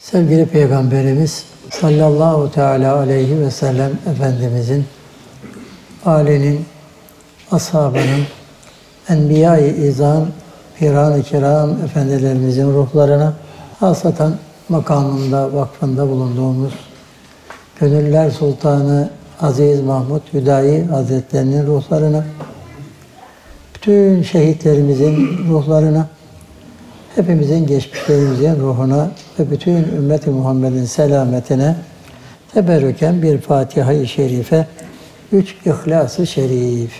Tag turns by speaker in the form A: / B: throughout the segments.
A: Sevgili Peygamberimiz sallallahu teala aleyhi ve sellem Efendimizin, âlinin, ashabının, enbiya-i izam, firan-ı kiram efendilerimizin ruhlarına, hasatan makamında, vakfında bulunduğumuz Gönüller Sultanı Aziz Mahmud Hüdayi Hazretlerinin ruhlarına, bütün şehitlerimizin ruhlarına, hepimizin geçmişlerimizin ruhuna ve bütün ümmeti Muhammed'in selametine teberrüken bir Fatiha-i Şerife, üç İhlas-ı Şerif.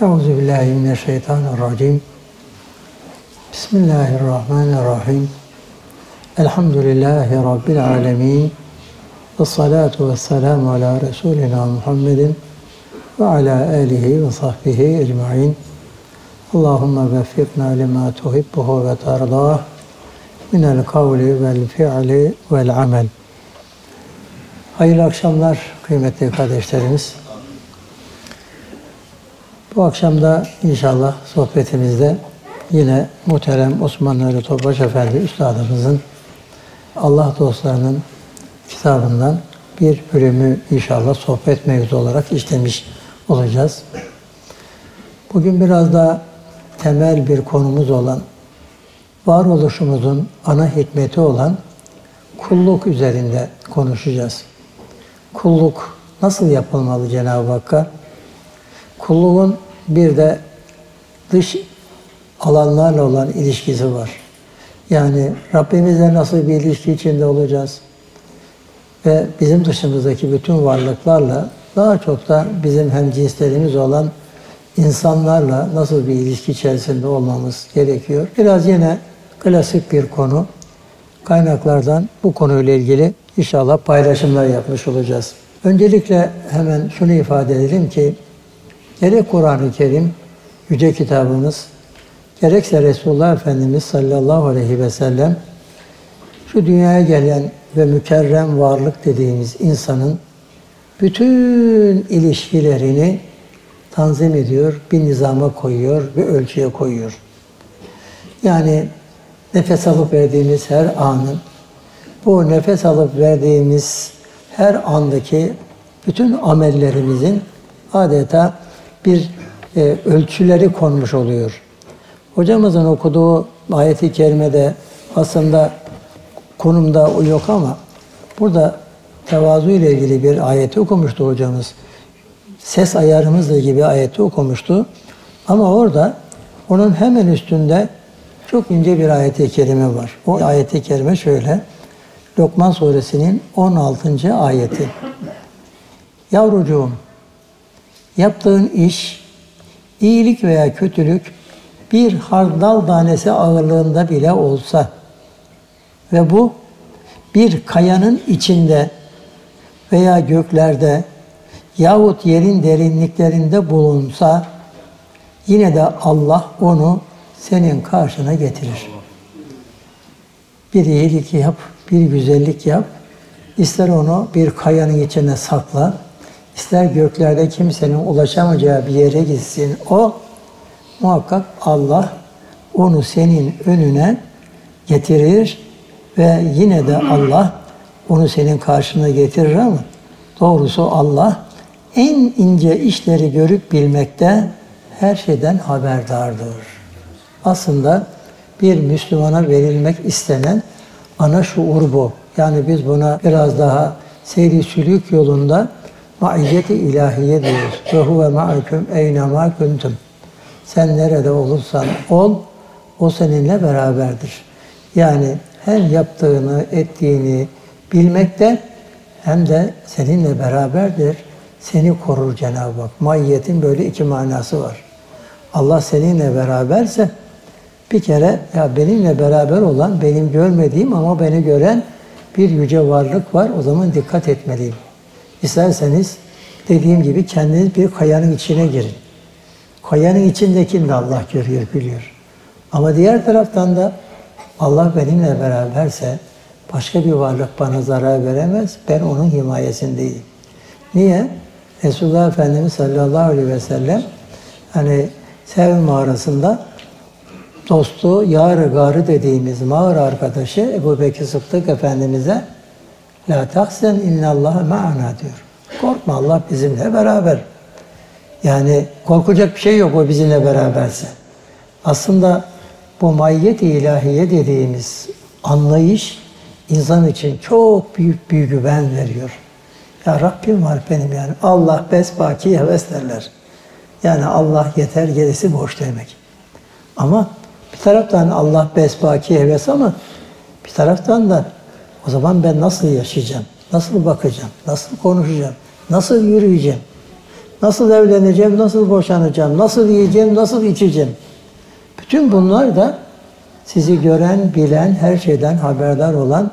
A: Euzu billahi mineşşeytanirracim. Bismillahirrahmanirrahim. Elhamdülillahi rabbil alamin. Ve salatu ve selamu ala Resulina Muhammedin ve ala alihi ve sahbihi ecmaîn. Allahumme veffikna lima tuhibbuhu ve tardah minel kavli vel fi'li vel amel. Hayırlı akşamlar kıymetli kardeşlerimiz. Bu akşam da inşallah sohbetimizde yine muhterem Osman Nuri Topbaş Efendi Üstadımızın Allah dostlarının kitabından bir bölümü inşallah sohbet mevzu olarak işlemiş olacağız. Bugün biraz da temel bir konumuz olan, varoluşumuzun ana hikmeti olan kulluk üzerinde konuşacağız. Kulluk nasıl yapılmalı Cenab-ı Hakk'a? Kulluğun bir de dış alanlarla olan ilişkisi var. Yani Rabbimizle nasıl bir ilişki içinde olacağız? Ve bizim dışımızdaki bütün varlıklarla daha çok da bizim hem cinslerimiz olan insanlarla nasıl bir ilişki içerisinde olmamız gerekiyor. Biraz yine klasik bir konu. Kaynaklardan bu konuyla ilgili inşallah paylaşımlar yapmış olacağız. Öncelikle hemen şunu ifade edelim ki gerek Kur'an-ı Kerim, Yüce Kitabımız, gerekse Resulullah Efendimiz sallallahu aleyhi ve sellem şu dünyaya gelen ve mükerrem varlık dediğimiz insanın bütün ilişkilerini tanzim ediyor, bir nizama koyuyor, bir ölçüye koyuyor. Yani nefes alıp verdiğimiz her anın, bu nefes alıp verdiğimiz her andaki bütün amellerimizin adeta bir e, ölçüleri konmuş oluyor. Hocamızın okuduğu ayeti kerimede aslında konumda o yok ama burada tevazu ile ilgili bir ayeti okumuştu hocamız. Ses ayarımızla ilgili bir ayeti okumuştu. Ama orada onun hemen üstünde çok ince bir ayeti kerime var. O ayeti kerime şöyle. Lokman suresinin 16. ayeti. Yavrucuğum yaptığın iş, iyilik veya kötülük bir hardal tanesi ağırlığında bile olsa ve bu bir kayanın içinde veya göklerde yahut yerin derinliklerinde bulunsa yine de Allah onu senin karşına getirir. Bir iyilik yap, bir güzellik yap. İster onu bir kayanın içine sakla, ister göklerde kimsenin ulaşamayacağı bir yere gitsin. O muhakkak Allah onu senin önüne getirir ve yine de Allah onu senin karşına getirir ama doğrusu Allah en ince işleri görüp bilmekte her şeyden haberdardır. Aslında bir Müslümana verilmek istenen ana şuur bu. Yani biz buna biraz daha seyri sülük yolunda maiyeti ilahiye diyoruz. Ve huve ma'akum eynema kuntum. Sen nerede olursan ol, o seninle beraberdir. Yani hem yaptığını, ettiğini bilmekte hem de seninle beraberdir. Seni korur Cenab-ı Hak. Maiyetin böyle iki manası var. Allah seninle beraberse bir kere ya benimle beraber olan, benim görmediğim ama beni gören bir yüce varlık var. O zaman dikkat etmeliyim. İsterseniz dediğim gibi kendiniz bir kayanın içine girin. Kayanın içindekini de Allah görüyor, biliyor. Ama diğer taraftan da Allah benimle beraberse Başka bir varlık bana zarar veremez. Ben onun himayesindeyim. Niye? Resulullah Efendimiz sallallahu aleyhi ve sellem hani Sev mağarasında dostu, yarı garı dediğimiz mağara arkadaşı Ebu Bekir Sıddık Efendimiz'e La tahsen innallaha ma'ana diyor. Korkma Allah bizimle beraber. Yani korkacak bir şey yok o bizimle beraberse. Aslında bu mayyet-i ilahiye dediğimiz anlayış insan için çok büyük bir güven veriyor. Ya Rabbim var benim yani. Allah besbaki heves derler. Yani Allah yeter gerisi boş demek. Ama bir taraftan Allah besbaki heves ama bir taraftan da o zaman ben nasıl yaşayacağım? Nasıl bakacağım? Nasıl konuşacağım? Nasıl yürüyeceğim? Nasıl evleneceğim? Nasıl boşanacağım? Nasıl yiyeceğim? Nasıl içeceğim? Bütün bunlar da sizi gören, bilen, her şeyden haberdar olan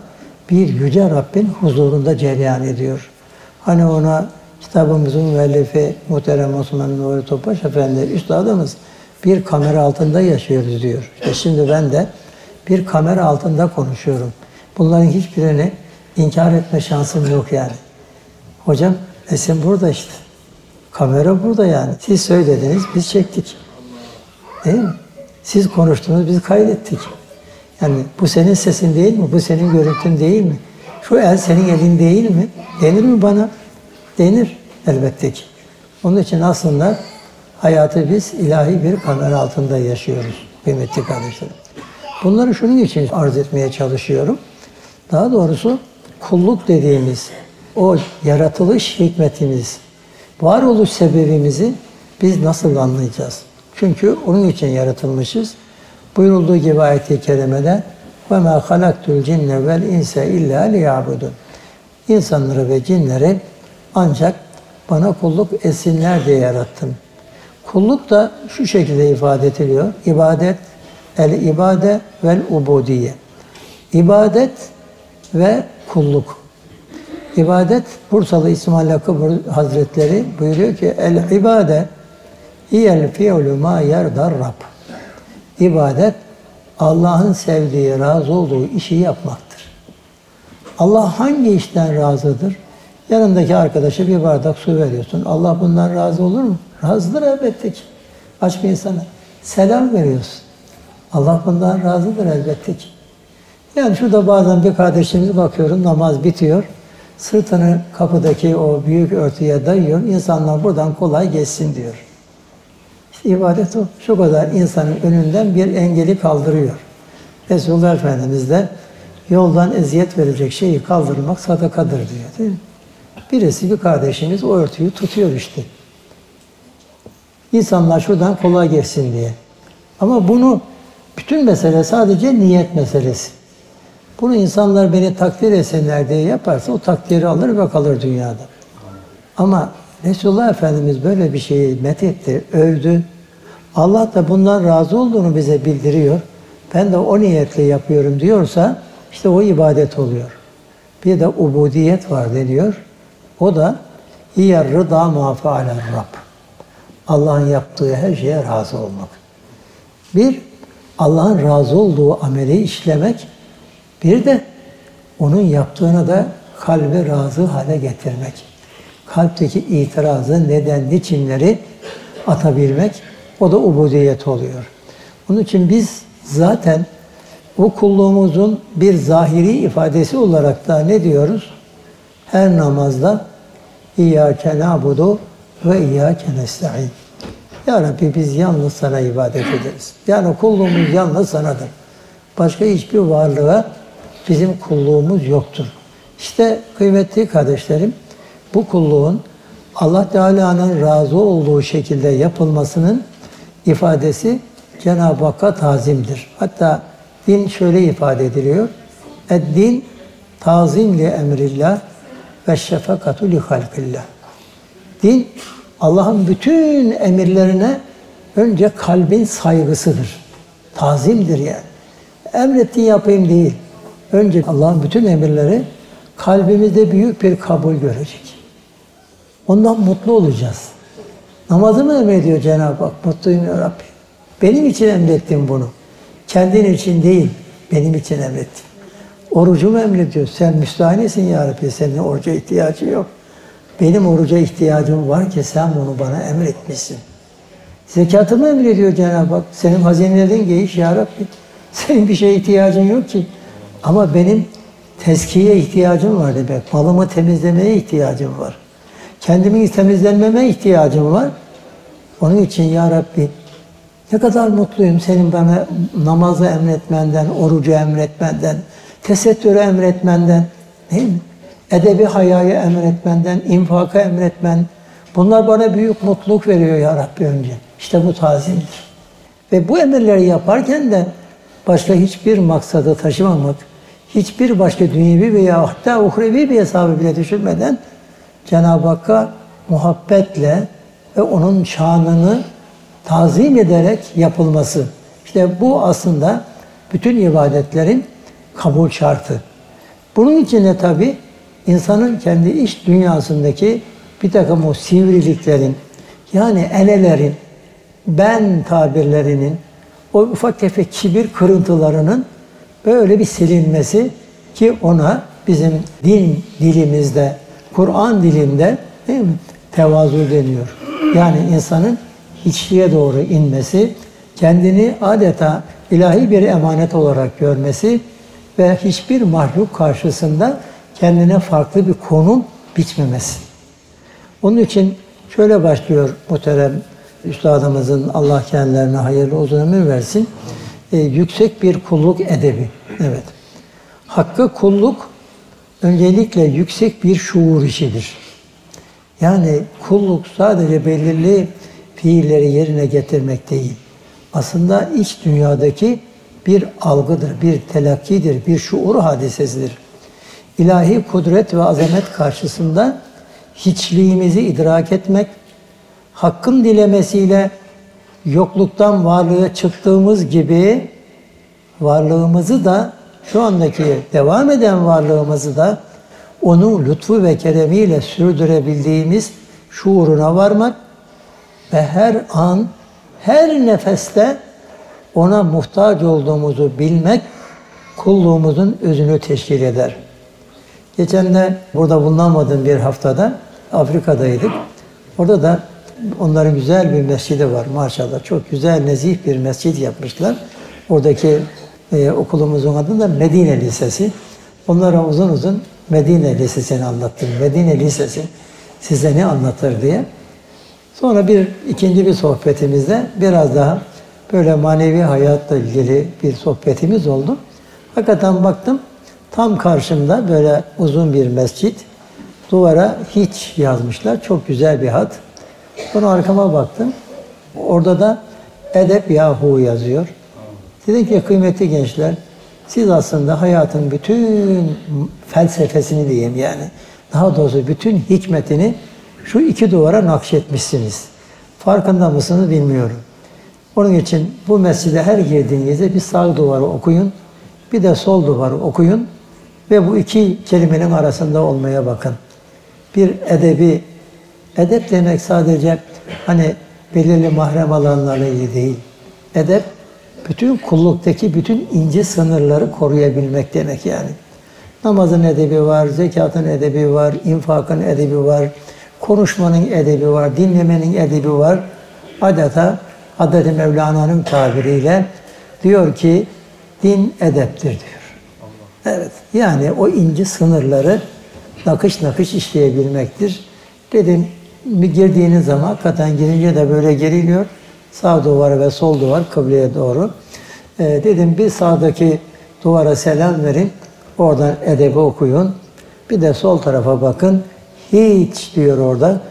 A: bir yüce Rabbin huzurunda cereyan ediyor. Hani ona kitabımızın müellifi muhterem Osman Nuri Topaş Efendi üstadımız bir kamera altında yaşıyoruz diyor. İşte şimdi ben de bir kamera altında konuşuyorum. Bunların hiçbirini inkar etme şansım yok yani. Hocam resim burada işte. Kamera burada yani. Siz söylediniz, biz çektik. Değil mi? Siz konuştunuz, biz kaydettik. Yani bu senin sesin değil mi? Bu senin görüntün değil mi? Şu el senin elin değil mi? Denir mi bana? Denir elbette ki. Onun için aslında hayatı biz ilahi bir kamera altında yaşıyoruz kıymetli kardeşlerim. Bunları şunun için arz etmeye çalışıyorum. Daha doğrusu kulluk dediğimiz o yaratılış hikmetimiz, varoluş sebebimizi biz nasıl anlayacağız? Çünkü onun için yaratılmışız. Buyurulduğu gibi ayet-i kerimede وَمَا خَلَقْتُ الْجِنَّ وَالْاِنْسَ اِلَّا لِيَعْبُدُونَ İnsanları ve cinleri ancak bana kulluk etsinler diye yarattım. Kulluk da şu şekilde ifade ediliyor. İbadet, el ibade vel ubudiye. İbadet ve kulluk. İbadet, Bursalı İsmail Hakkı Hazretleri buyuruyor ki el ibade hiyel fi'lu ma yerdar Rab. İbadet Allah'ın sevdiği, razı olduğu işi yapmaktır. Allah hangi işten razıdır? Yanındaki arkadaşa bir bardak su veriyorsun. Allah bundan razı olur mu? Razıdır elbette ki. Aç bir insana selam veriyorsun. Allah bundan razıdır elbette ki. Yani şurada bazen bir kardeşimiz bakıyorum namaz bitiyor. Sırtını kapıdaki o büyük örtüye dayıyor. İnsanlar buradan kolay geçsin diyor. İşte ibadet o. Şu kadar insanın önünden bir engeli kaldırıyor. Resulullah Efendimiz de yoldan eziyet verecek şeyi kaldırmak sadakadır diyor değil mi? Birisi bir kardeşimiz o örtüyü tutuyor işte. İnsanlar şuradan kolay geçsin diye. Ama bunu bütün mesele sadece niyet meselesi. Bunu insanlar beni takdir etsinler diye yaparsa o takdiri alır ve kalır dünyada. Ama Resulullah Efendimiz böyle bir şeyi methetti, övdü. Allah da bundan razı olduğunu bize bildiriyor. Ben de o niyetle yapıyorum diyorsa işte o ibadet oluyor. Bir de ubudiyet var deniyor. O da hiyer rıda mafa'alen Rab. Allah'ın yaptığı her şeye razı olmak. Bir, Allah'ın razı olduğu ameli işlemek. Bir de onun yaptığını da kalbi razı hale getirmek. Kalpteki itirazı, neden, niçinleri atabilmek. O da ubudiyet oluyor. Onun için biz zaten bu kulluğumuzun bir zahiri ifadesi olarak da ne diyoruz? Her namazda İyyâke nâbudu ve İyyâke nesta'in. Ya Rabbi biz yalnız sana ibadet ederiz. Yani kulluğumuz yalnız sanadır. Başka hiçbir varlığa bizim kulluğumuz yoktur. İşte kıymetli kardeşlerim, bu kulluğun Allah Teala'nın razı olduğu şekilde yapılmasının ifadesi Cenab-ı Hakk'a tazimdir. Hatta din şöyle ifade ediliyor. Ed-din tazim li emrillah ve şefakatu li halkillah. Din Allah'ın bütün emirlerine önce kalbin saygısıdır. Tazimdir yani. Emrettiğin yapayım değil. Önce Allah'ın bütün emirleri kalbimizde büyük bir kabul görecek. Ondan mutlu olacağız. Namazı mı emrediyor Cenab-ı Hak? Mutluyum ya Rabbi. Benim için emrettin bunu. Kendin için değil, benim için emrettin. Orucu mu emrediyor? Sen müstahanesin ya Rabbi. Senin oruca ihtiyacı yok. Benim oruca ihtiyacım var ki sen bunu bana emretmişsin. Zekatımı emrediyor Cenab-ı Hak. Senin hazinelerin geniş ya Rabbi. Senin bir şeye ihtiyacın yok ki. Ama benim tezkiye ihtiyacım var demek. Malımı temizlemeye ihtiyacım var. Kendimin temizlenmeme ihtiyacım var. Onun için ya Rabbi ne kadar mutluyum senin bana namazı emretmenden, orucu emretmenden, tesettürü emretmenden, değil mi? Edebi hayayı emretmenden, infakı emretmen. Bunlar bana büyük mutluluk veriyor ya Rabbi önce. İşte bu tazimdir. Ve bu emirleri yaparken de başka hiçbir maksadı taşımamak, hiçbir başka dünyevi veya hatta uhrevi bir hesabı bile düşünmeden Cenab-ı Hakk'a muhabbetle ve onun şanını tazim ederek yapılması. İşte bu aslında bütün ibadetlerin kabul şartı. Bunun için de tabi insanın kendi iç dünyasındaki bir takım o sivriliklerin, yani elelerin, ben tabirlerinin, o ufak tefek kibir kırıntılarının böyle bir silinmesi ki ona bizim din dilimizde, Kur'an dilinde değil mi? tevazu deniyor. Yani insanın hiçliğe doğru inmesi, kendini adeta ilahi bir emanet olarak görmesi ve hiçbir mahluk karşısında kendine farklı bir konum biçmemesi. Onun için şöyle başlıyor muhterem üstadımızın Allah kendilerine hayırlı uzun ömür versin. E, yüksek bir kulluk edebi. Evet. Hakkı kulluk öncelikle yüksek bir şuur işidir. Yani kulluk sadece belirli fiilleri yerine getirmek değil. Aslında iç dünyadaki bir algıdır, bir telakkidir, bir şuur hadisesidir. İlahi kudret ve azamet karşısında hiçliğimizi idrak etmek, Hakkın dilemesiyle yokluktan varlığa çıktığımız gibi varlığımızı da şu andaki devam eden varlığımızı da onu lütfu ve keremiyle sürdürebildiğimiz şuuruna varmak ve her an, her nefeste ona muhtaç olduğumuzu bilmek kulluğumuzun özünü teşkil eder. Geçen de burada bulunamadığım bir haftada Afrika'daydık. Orada da onların güzel bir mescidi var maşallah. Çok güzel, nezih bir mescid yapmışlar. Oradaki e, okulumuzun adı da Medine Lisesi. Onlara uzun uzun Medine Lisesi'ni anlattım. Medine Lisesi size ne anlatır diye. Sonra bir ikinci bir sohbetimizde biraz daha böyle manevi hayatla ilgili bir sohbetimiz oldu. Hakikaten baktım tam karşımda böyle uzun bir mescit. Duvara hiç yazmışlar. Çok güzel bir hat. Sonra arkama baktım. Orada da Edep Yahu yazıyor. Dedim ki kıymetli gençler, siz aslında hayatın bütün felsefesini diyeyim yani, daha doğrusu bütün hikmetini şu iki duvara nakşetmişsiniz. Farkında mısınız bilmiyorum. Onun için bu mescide her girdiğinizde bir sağ duvarı okuyun, bir de sol duvarı okuyun ve bu iki kelimenin arasında olmaya bakın. Bir edebi, edep demek sadece hani belirli mahrem alanlarla ilgili değil. Edep, bütün kulluktaki bütün ince sınırları koruyabilmek demek yani. Namazın edebi var, zekatın edebi var, infakın edebi var, konuşmanın edebi var, dinlemenin edebi var. Adeta Hazreti Mevlana'nın tabiriyle diyor ki din edeptir diyor. Evet. Yani o ince sınırları nakış nakış işleyebilmektir. Dedim girdiğiniz zaman hakikaten girince de böyle geriliyor. Sağ duvar ve sol duvar kıbleye doğru. Ee, dedim bir sağdaki duvara selam verin. Oradan edebi okuyun. Bir de sol tarafa bakın. Hiç diyor orada.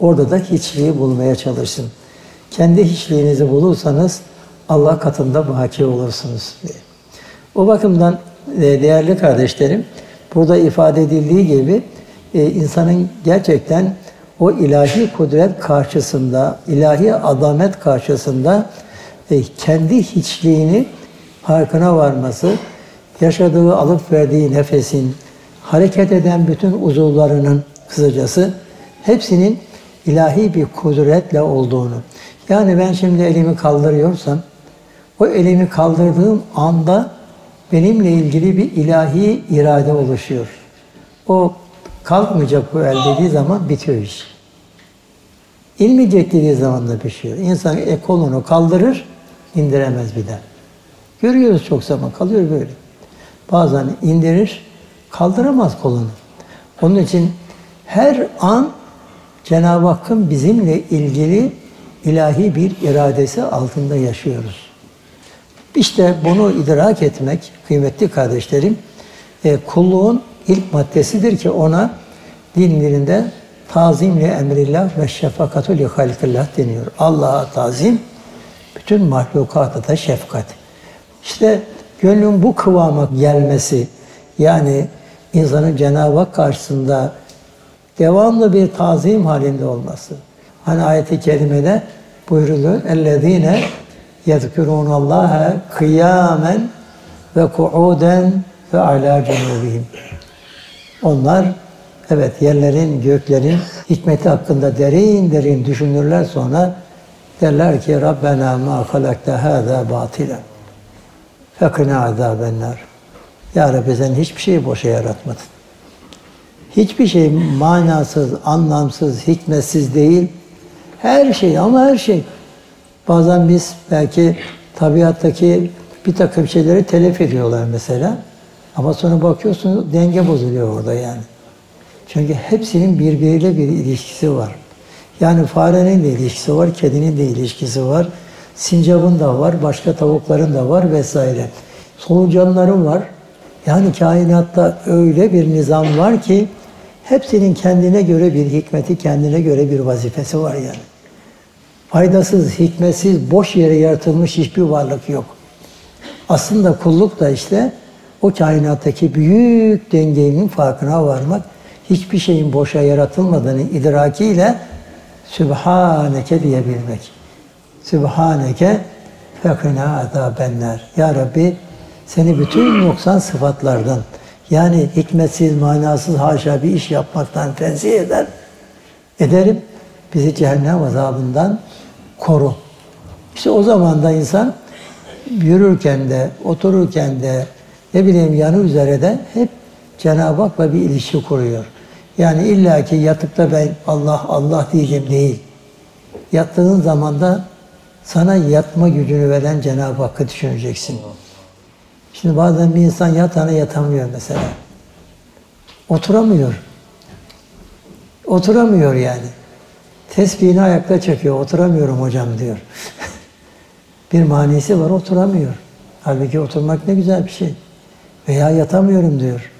A: Orada da hiçliği bulmaya çalışın. Kendi hiçliğinizi bulursanız Allah katında baki olursunuz diye. O bakımdan e, değerli kardeşlerim, burada ifade edildiği gibi e, insanın gerçekten o ilahi kudret karşısında, ilahi adamet karşısında e, kendi hiçliğini farkına varması, yaşadığı, alıp verdiği nefesin, hareket eden bütün uzuvlarının kısacası hepsinin ilahi bir kudretle olduğunu. Yani ben şimdi elimi kaldırıyorsam, o elimi kaldırdığım anda benimle ilgili bir ilahi irade oluşuyor. O kalkmayacak bu el dediği zaman bitiyor iş. İnmeyecek dediği zaman da pişiyor. İnsan e, kolunu kaldırır, indiremez bir daha. Görüyoruz çok zaman, kalıyor böyle. Bazen indirir, kaldıramaz kolunu. Onun için her an Cenab-ı Hakk'ın bizimle ilgili ilahi bir iradesi altında yaşıyoruz. İşte bunu idrak etmek kıymetli kardeşlerim e, kulluğun ilk maddesidir ki ona din dilinde tazimli emrillah ve şefakatu li halkillah deniyor. Allah'a tazim, bütün mahlukata da şefkat. İşte gönlün bu kıvama gelmesi, yani insanın Cenab-ı Hak karşısında devamlı bir tazim halinde olması. Hani ayeti kerimede buyuruluyor. اَلَّذ۪ينَ يَذْكُرُونَ اللّٰهَ قِيَامًا وَقُعُودًا وَعَلَى جُنُوبِهِمْ Onlar evet yerlerin, göklerin hikmeti hakkında derin derin düşünürler sonra derler ki Rabbena ma halakte hâzâ batila fekina azâbennar Ya Rabbi sen hiçbir şeyi boşa yaratmadın. Hiçbir şey manasız, anlamsız, hikmetsiz değil. Her şey ama her şey. Bazen biz belki tabiattaki bir takım şeyleri telef ediyorlar mesela. Ama sonra bakıyorsunuz denge bozuluyor orada yani. Çünkü hepsinin birbiriyle bir ilişkisi var. Yani farenin de ilişkisi var, kedinin de ilişkisi var. Sincapın da var, başka tavukların da var vesaire. Solucanların var. Yani kainatta öyle bir nizam var ki hepsinin kendine göre bir hikmeti, kendine göre bir vazifesi var yani. Faydasız, hikmetsiz, boş yere yaratılmış hiçbir varlık yok. Aslında kulluk da işte o kainattaki büyük dengenin farkına varmak, hiçbir şeyin boşa yaratılmadığını idrakiyle Sübhaneke diyebilmek. Sübhaneke fekina azabenler. Ya Rabbi seni bütün noksan sıfatlardan yani hikmetsiz, manasız haşa bir iş yapmaktan tenzih eder. Ederim. Bizi cehennem azabından koru. İşte o zaman da insan yürürken de, otururken de, ne bileyim yanı üzere de hep Cenab-ı Hak'la bir ilişki kuruyor. Yani illaki yatıkta ben Allah Allah diyeceğim değil. Yattığın zaman da sana yatma gücünü veren Cenab-ı Hakk'ı düşüneceksin. Şimdi bazen bir insan yatağına yatamıyor mesela. Oturamıyor. Oturamıyor yani. Tesbihini ayakta çekiyor. Oturamıyorum hocam diyor. bir manisi var oturamıyor. Halbuki oturmak ne güzel bir şey. Veya yatamıyorum diyor.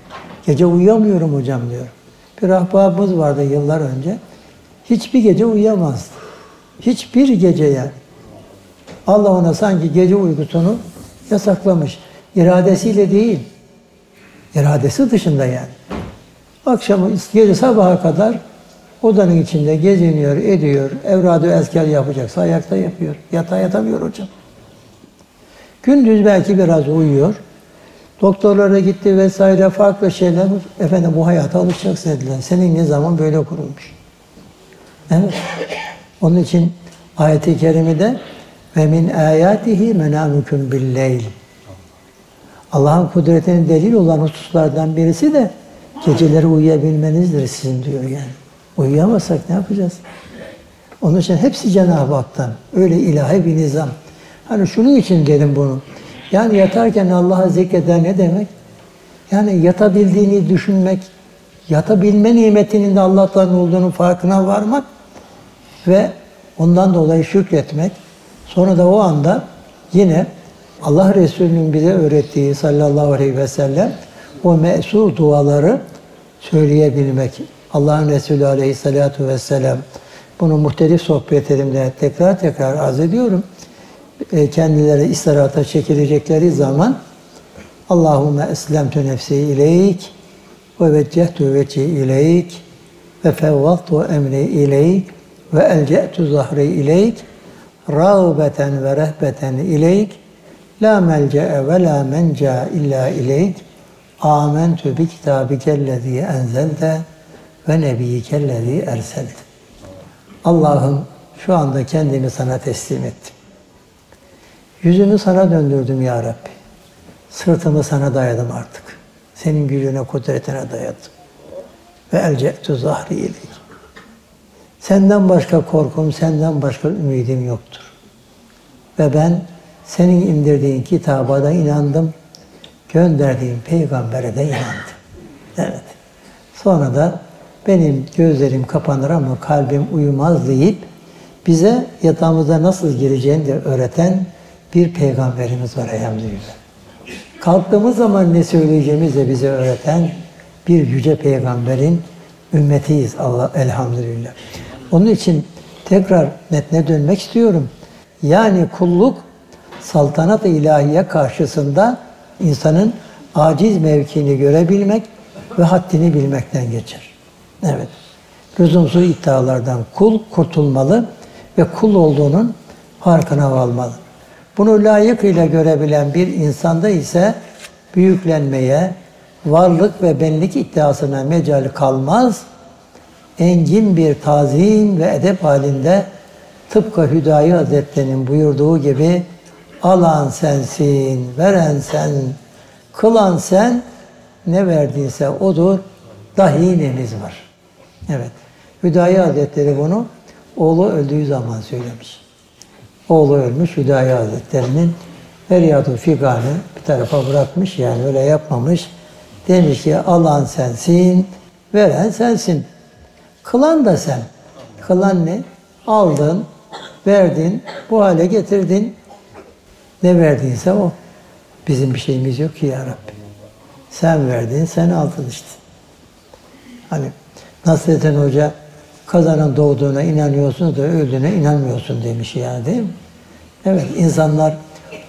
A: Gece uyuyamıyorum hocam diyor. Bir ahbabımız vardı yıllar önce. Hiçbir gece uyuyamazdı. Hiçbir gece yani. Allah ona sanki gece uykusunu yasaklamış. İradesiyle değil. İradesi dışında yani. Akşamı gece sabaha kadar odanın içinde geziniyor, ediyor. Evradı ezker yapacaksa ayakta yapıyor. Yatağa yatamıyor hocam. Gündüz belki biraz uyuyor. Doktorlara gitti vesaire farklı şeyler. Efendim bu hayata alışacaksın dediler. Senin ne zaman böyle kurulmuş. Evet. Onun için ayet-i kerimede ve min ayatihi menamukum billeyl. Allah'ın kudretinin delil olan hususlardan birisi de geceleri uyuyabilmenizdir sizin diyor yani. Uyuyamazsak ne yapacağız? Onun için hepsi Cenab-ı Hak'tan. Öyle ilahi bir nizam. Hani şunun için dedim bunu. Yani yatarken Allah'a zikreder ne demek? Yani yatabildiğini düşünmek, yatabilme nimetinin de Allah'tan olduğunu farkına varmak ve ondan dolayı şükretmek. Sonra da o anda yine Allah Resulü'nün bize öğrettiği sallallahu aleyhi ve sellem o mesur duaları söyleyebilmek. Allah'ın Resulü aleyhissalatu vesselam bunu muhtelif sohbetlerimde tekrar tekrar arz ediyorum. E, kendileri istirahata çekilecekleri zaman Allahümme eslemtu nefsi ileyk ve veccehtu veci ileyk ve fevvaltu emri ileyk ve elce'tu zahri ileyk rağbeten ve rehbeten ileyk la melce'e ve la menca illa ileyk amentu bi kitabikellezi enzelte ve nebiyyikellezi erselte Allah'ım şu anda kendimi sana teslim ettim. Yüzümü sana döndürdüm ya Rabbi. Sırtımı sana dayadım artık. Senin gücüne, kudretine dayadım. Ve elce'tu zahri ileyk. Senden başka korkum, senden başka ümidim yoktur. Ve ben senin indirdiğin kitaba da inandım. Gönderdiğin peygambere de inandım. Evet. Sonra da benim gözlerim kapanır ama kalbim uyumaz deyip bize yatağımıza nasıl gireceğini de öğreten bir peygamberimiz var elhamdülillah. Kalktığımız zaman ne söyleyeceğimizi bize öğreten bir yüce peygamberin ümmetiyiz Allah elhamdülillah. Onun için tekrar metne dönmek istiyorum. Yani kulluk saltanat-ı ilahiye karşısında insanın aciz mevkini görebilmek ve haddini bilmekten geçer. Evet. Lüzumsuz iddialardan kul kurtulmalı ve kul olduğunun farkına varmalı. Bunu layıkıyla görebilen bir insanda ise büyüklenmeye, varlık ve benlik iddiasına mecal kalmaz. Engin bir tazim ve edep halinde tıpkı Hüdayi Hazretleri'nin buyurduğu gibi alan sensin, veren sen, kılan sen, ne verdiyse odur, dahi nemiz var. Evet. Hüdayi Hazretleri bunu oğlu öldüğü zaman söylemiş. Oğlu ölmüş Hüdayi Hazretleri'nin feryatı figanı bir tarafa bırakmış yani öyle yapmamış. Demiş ki alan sensin, veren sensin. Kılan da sen. Kılan ne? Aldın, verdin, bu hale getirdin. Ne verdiyse o. Bizim bir şeyimiz yok ki ya Rabbi. Sen verdin, sen aldın işte. Hani Nasrettin Hoca kazanan doğduğuna inanıyorsun da öldüğüne inanmıyorsun demiş yani değil mi? Evet insanlar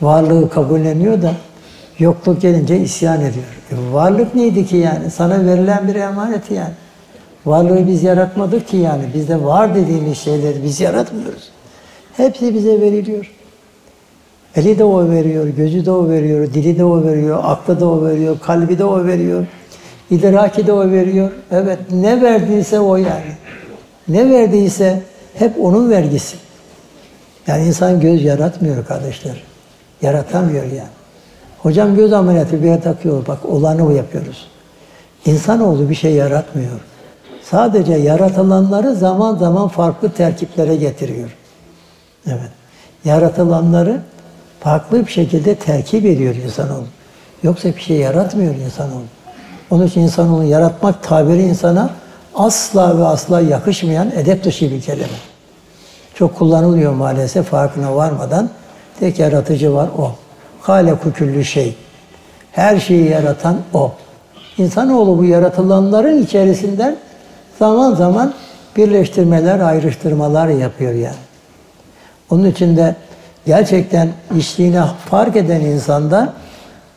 A: varlığı kabulleniyor da yokluk gelince isyan ediyor. E, varlık neydi ki yani? Sana verilen bir emanet yani. Varlığı biz yaratmadık ki yani. Bizde var dediğimiz şeyleri biz yaratmıyoruz. Hepsi bize veriliyor. Eli de o veriyor, gözü de o veriyor, dili de o veriyor, aklı da o veriyor, kalbi de o veriyor. İdraki de o veriyor. Evet ne verdiyse o yani. Ne verdiyse hep onun vergisi. Yani insan göz yaratmıyor kardeşler. Yaratamıyor yani. Hocam göz ameliyatı bir yer takıyor. Bak olanı yapıyoruz. İnsanoğlu bir şey yaratmıyor. Sadece yaratılanları zaman zaman farklı terkiplere getiriyor. Evet. Yaratılanları farklı bir şekilde terkip ediyor insanoğlu. Yoksa bir şey yaratmıyor insanoğlu. Onun için insanoğlu yaratmak tabiri insana asla ve asla yakışmayan edep dışı bir kelime. Çok kullanılıyor maalesef farkına varmadan. Tek yaratıcı var o. Haleku küllü şey. Her şeyi yaratan o. İnsanoğlu bu yaratılanların içerisinden zaman zaman birleştirmeler, ayrıştırmalar yapıyor yani. Onun için de gerçekten içtiğini fark eden insanda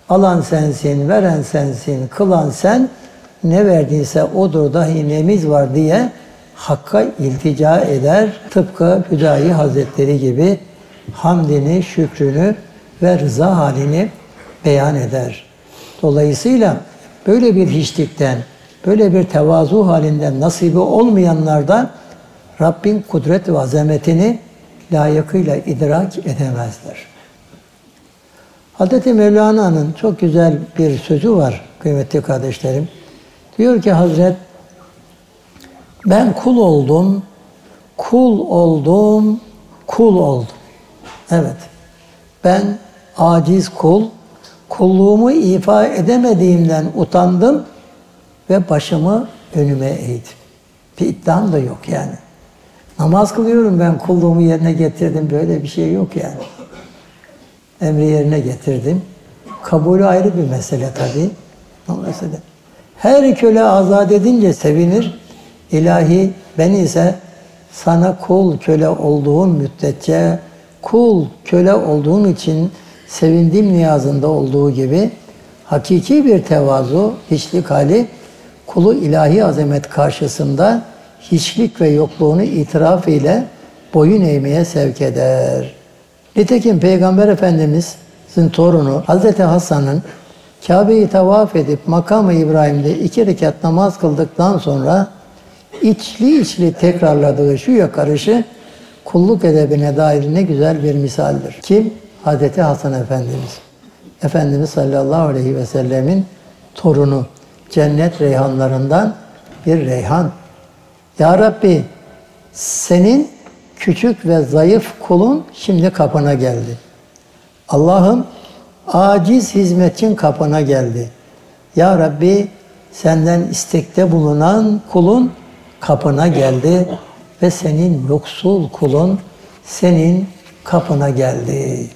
A: alan sensin, veren sensin, kılan sen, ne verdiyse odur dahi nemiz var diye Hakk'a iltica eder. Tıpkı Hüdayi Hazretleri gibi hamdini, şükrünü ve rıza halini beyan eder. Dolayısıyla böyle bir hiçlikten, böyle bir tevazu halinden nasibi olmayanlar da Rabbin kudret ve azametini layıkıyla idrak edemezler. Hz. Mevlana'nın çok güzel bir sözü var kıymetli kardeşlerim. Diyor ki Hazret, ben kul oldum, kul oldum, kul oldum. Evet, ben aciz kul, kulluğumu ifa edemediğimden utandım ve başımı önüme eğdim. Bir iddiam da yok yani. Namaz kılıyorum ben kulluğumu yerine getirdim. Böyle bir şey yok yani. Emri yerine getirdim. Kabulü ayrı bir mesele tabii. Dolayısıyla her köle azat edince sevinir. İlahi ben ise sana kul köle olduğun müddetçe kul köle olduğun için sevindim niyazında olduğu gibi hakiki bir tevazu, hiçlik hali kulu ilahi azamet karşısında hiçlik ve yokluğunu itiraf ile boyun eğmeye sevk eder. Nitekim Peygamber Efendimiz'in torunu Hazreti Hasan'ın Kabe'yi tavaf edip makamı İbrahim'de iki rekat namaz kıldıktan sonra içli içli tekrarladığı şu yakarışı kulluk edebine dair ne güzel bir misaldir. Kim? Hazreti Hasan Efendimiz. Efendimiz sallallahu aleyhi ve sellemin torunu. Cennet reyhanlarından bir reyhan. Ya Rabbi senin küçük ve zayıf kulun şimdi kapına geldi. Allah'ım aciz hizmetçin kapına geldi. Ya Rabbi senden istekte bulunan kulun kapına geldi ve senin yoksul kulun senin kapına geldi.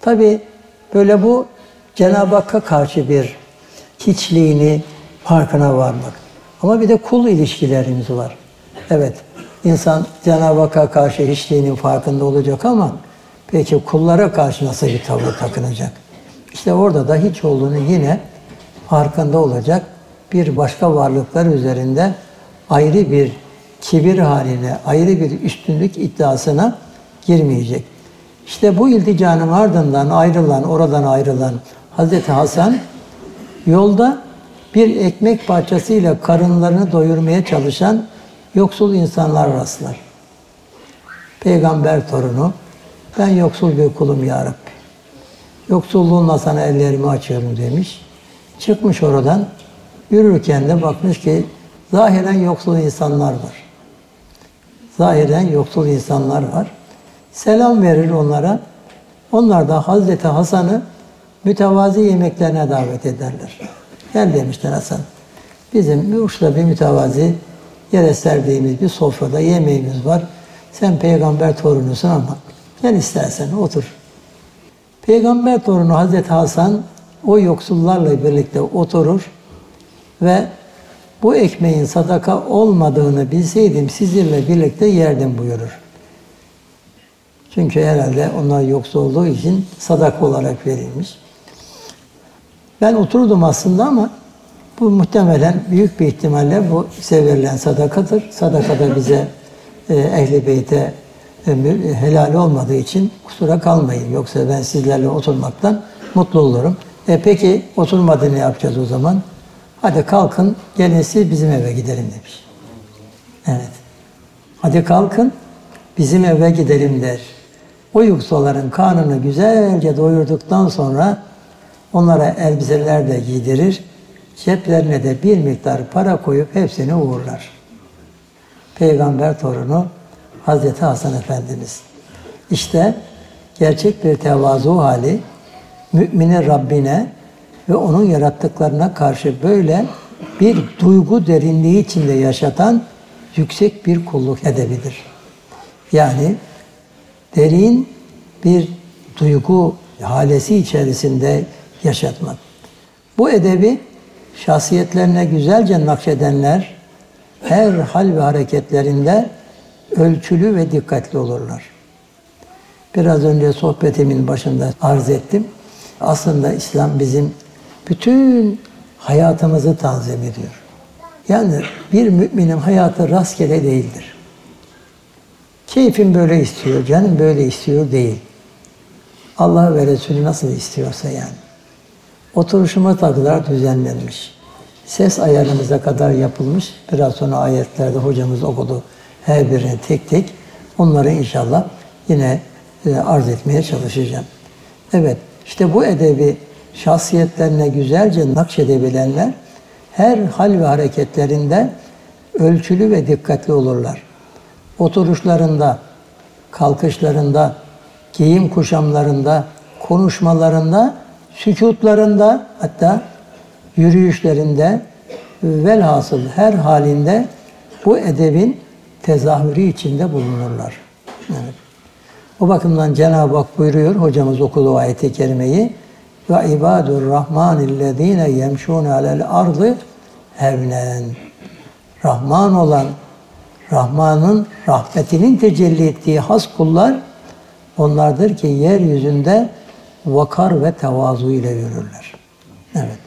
A: Tabi böyle bu Cenab-ı Hakk'a karşı bir hiçliğini farkına varmak. Ama bir de kul ilişkilerimiz var. Evet, insan Cenab-ı Hakk'a karşı hiçliğinin farkında olacak ama peki kullara karşı nasıl bir tavır takınacak? İşte orada da hiç olduğunu yine farkında olacak. Bir başka varlıklar üzerinde ayrı bir kibir haline, ayrı bir üstünlük iddiasına girmeyecek. İşte bu ilticanın ardından ayrılan, oradan ayrılan Hazreti Hasan yolda bir ekmek parçasıyla karınlarını doyurmaya çalışan yoksul insanlar rastlar. Peygamber torunu, ben yoksul bir kulum ya Rabbi. Yoksulluğunla sana ellerimi açıyorum demiş. Çıkmış oradan, yürürken de bakmış ki zahiren yoksul insanlar var. Zahiren yoksul insanlar var. Selam verir onlara. Onlar da Hazreti Hasan'ı mütevazi yemeklerine davet ederler. Gel demişler Hasan. Bizim uçta bir mütevazi yere serdiğimiz bir sofrada yemeğimiz var. Sen peygamber torunusun ama gel istersen otur. Peygamber torunu Hazreti Hasan o yoksullarla birlikte oturur ve bu ekmeğin sadaka olmadığını bilseydim sizinle birlikte yerdim buyurur. Çünkü herhalde onlar yoksul olduğu için sadaka olarak verilmiş. Ben oturdum aslında ama bu muhtemelen büyük bir ihtimalle bu size verilen sadakadır. Sadaka da bize e, ehli beyte helal olmadığı için kusura kalmayın. Yoksa ben sizlerle oturmaktan mutlu olurum. E peki oturmadı ne yapacağız o zaman? Hadi kalkın gelin siz bizim eve gidelim demiş. Evet. Hadi kalkın bizim eve gidelim der. O yoksulların karnını güzelce doyurduktan sonra onlara elbiseler de giydirir. Ceplerine de bir miktar para koyup hepsini uğurlar. Peygamber torunu Hazreti Hasan Efendimiz. İşte gerçek bir tevazu hali müminin Rabbine ve onun yarattıklarına karşı böyle bir duygu derinliği içinde yaşatan yüksek bir kulluk edebilir. Yani derin bir duygu halesi içerisinde yaşatmak. Bu edebi şahsiyetlerine güzelce nakşedenler her hal ve hareketlerinde ölçülü ve dikkatli olurlar. Biraz önce sohbetimin başında arz ettim. Aslında İslam bizim bütün hayatımızı tanzim ediyor. Yani bir müminin hayatı rastgele değildir. Keyfim böyle istiyor, canım böyle istiyor değil. Allah ve Resulü nasıl istiyorsa yani. Oturuşuma kadar düzenlenmiş. Ses ayarımıza kadar yapılmış. Biraz sonra ayetlerde hocamız okudu her birini tek tek. Onları inşallah yine e, arz etmeye çalışacağım. Evet, işte bu edebi şahsiyetlerine güzelce nakşedebilenler her hal ve hareketlerinde ölçülü ve dikkatli olurlar. Oturuşlarında, kalkışlarında, giyim kuşamlarında, konuşmalarında, sükutlarında hatta yürüyüşlerinde velhasıl her halinde bu edebin tezahürü içinde bulunurlar. Evet. O bakımdan Cenab-ı Hak buyuruyor, hocamız okudu ayeti kerimeyi ve ibadur rahmanillezine yemşun alel ardı hevnen. Rahman olan, Rahman'ın rahmetinin tecelli ettiği has kullar onlardır ki yeryüzünde vakar ve tevazu ile yürürler. Evet.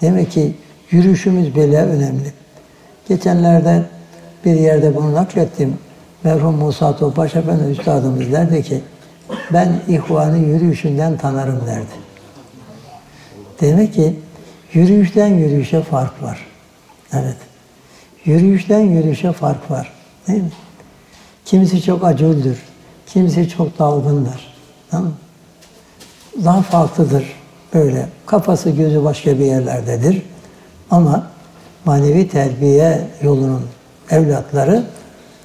A: Demek ki yürüyüşümüz bile önemli. Geçenlerde bir yerde bunu naklettim. Merhum Musa Topbaş Efendi Üstadımız derdi ki ben ihvanı yürüyüşünden tanırım derdi. Demek ki yürüyüşten yürüyüşe fark var. Evet. Yürüyüşten yürüyüşe fark var. Değil mi? Kimisi çok acıldır. Kimisi çok dalgındır. Tamam Daha farklıdır. böyle kafası gözü başka bir yerlerdedir. Ama manevi terbiye yolunun evlatları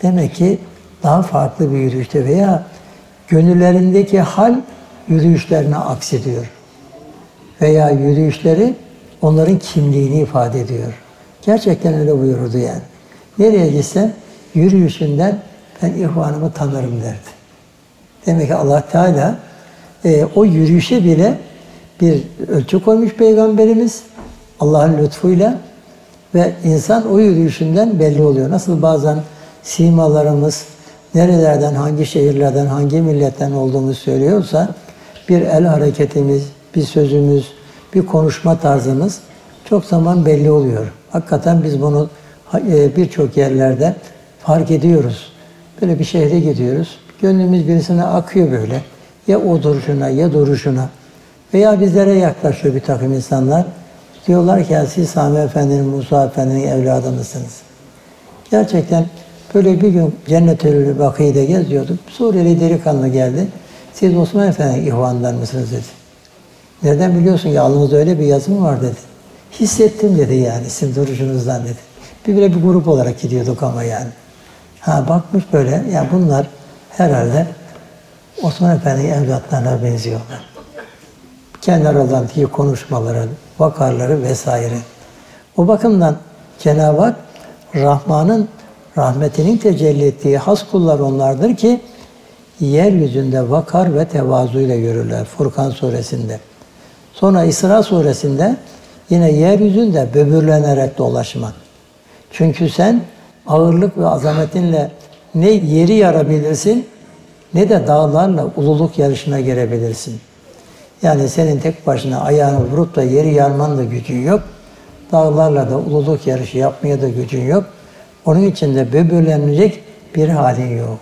A: demek ki daha farklı bir yürüyüşte veya gönüllerindeki hal yürüyüşlerine aksediyor. Veya yürüyüşleri onların kimliğini ifade ediyor. Gerçekten öyle buyurdu yani. Nereye gitse yürüyüşünden ben ihvanımı tanırım derdi. Demek ki Allah Teala e, o yürüyüşe bile bir ölçü koymuş Peygamberimiz Allah'ın lütfuyla ve insan o yürüyüşünden belli oluyor. Nasıl bazen simalarımız nerelerden, hangi şehirlerden, hangi milletten olduğunu söylüyorsa bir el hareketimiz, bir sözümüz, bir konuşma tarzımız çok zaman belli oluyor. Hakikaten biz bunu e, birçok yerlerde fark ediyoruz. Böyle bir şehre gidiyoruz. Gönlümüz birisine akıyor böyle. Ya o duruşuna ya duruşuna. Veya bizlere yaklaşıyor bir takım insanlar. Diyorlar ki siz Sami Efendi'nin, Musa Efendi'nin evladı mısınız? Gerçekten böyle bir gün Cennet Ölülü Bakı'yı geziyorduk. Suriyeli delikanlı geldi. Siz Osman Efendi'nin ihvanından mısınız dedi. Nereden biliyorsun ki alnınızda öyle bir yazım var dedi. Hissettim dedi yani sizin duruşunuzdan dedi. Bir bile bir grup olarak gidiyorduk ama yani. Ha bakmış böyle, ya bunlar herhalde Osman Efendi'nin evlatlarına benziyorlar. Kendi aralarındaki konuşmaları, vakarları vesaire. O bakımdan Cenab-ı Hak Rahman'ın rahmetinin tecelli ettiği has kullar onlardır ki yeryüzünde vakar ve tevazuyla görürler Furkan suresinde. Sonra İsra suresinde yine yeryüzünde böbürlenerek dolaşmak. Çünkü sen ağırlık ve azametinle ne yeri yarabilirsin ne de dağlarla ululuk yarışına girebilirsin. Yani senin tek başına ayağını vurup da yeri yarman da gücün yok. Dağlarla da ululuk yarışı yapmaya da gücün yok. Onun için de böbürlenecek bir halin yok.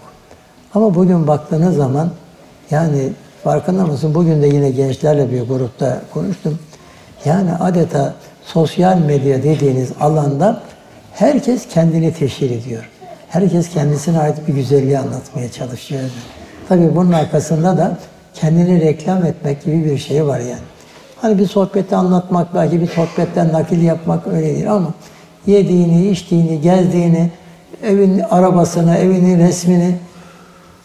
A: Ama bugün baktığınız zaman yani farkında mısın? Bugün de yine gençlerle bir grupta konuştum. Yani adeta sosyal medya dediğiniz alanda herkes kendini teşhir ediyor. Herkes kendisine ait bir güzelliği anlatmaya çalışıyor. Tabii bunun arkasında da kendini reklam etmek gibi bir şey var yani. Hani bir sohbeti anlatmak, belki bir sohbetten nakil yapmak öyle değil ama yediğini, içtiğini, gezdiğini, evin arabasını, evinin resmini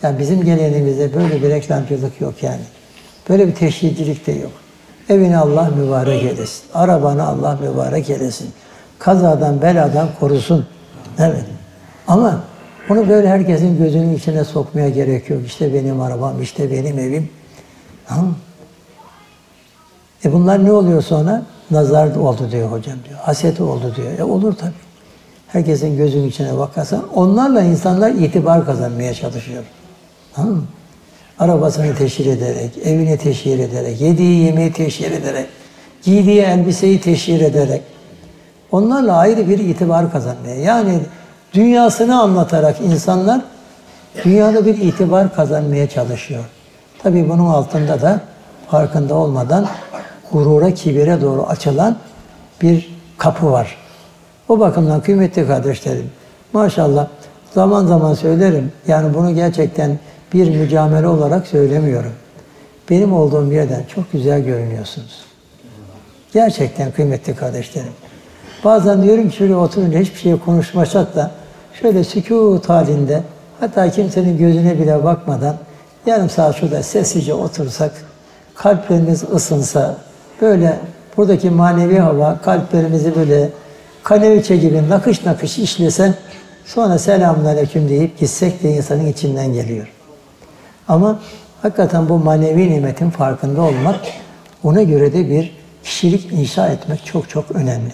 A: yani bizim geleneğimizde böyle bir reklamcılık yok yani. Böyle bir teşhircilik de yok. Evini Allah mübarek eylesin. Arabanı Allah mübarek eylesin. Kazadan, beladan korusun. Evet. Ama bunu böyle herkesin gözünün içine sokmaya gerek yok. İşte benim arabam, işte benim evim. E bunlar ne oluyor sonra? Nazar oldu diyor hocam diyor. Haset oldu diyor. E olur tabii. Herkesin gözünün içine bakarsan onlarla insanlar itibar kazanmaya çalışıyor. Tamam? Arabasını teşhir ederek, evini teşhir ederek, yediği yemeği teşhir ederek, giydiği elbiseyi teşhir ederek onlarla ayrı bir itibar kazanmaya. Yani dünyasını anlatarak insanlar dünyada bir itibar kazanmaya çalışıyor. Tabii bunun altında da farkında olmadan gurura, kibire doğru açılan bir kapı var. O bakımdan kıymetli kardeşlerim, maşallah zaman zaman söylerim. Yani bunu gerçekten bir mücamele olarak söylemiyorum. Benim olduğum yerden çok güzel görünüyorsunuz. Gerçekten kıymetli kardeşlerim. Bazen diyorum ki şöyle oturunca hiçbir şey konuşmasak da şöyle sükut halinde hatta kimsenin gözüne bile bakmadan yarım saat şurada sessizce otursak, kalplerimiz ısınsa, böyle buradaki manevi hava kalplerimizi böyle kaneviçe gibi nakış nakış işlese, sonra selamünaleyküm deyip gitsek de insanın içinden geliyor. Ama hakikaten bu manevi nimetin farkında olmak, ona göre de bir kişilik inşa etmek çok çok önemli.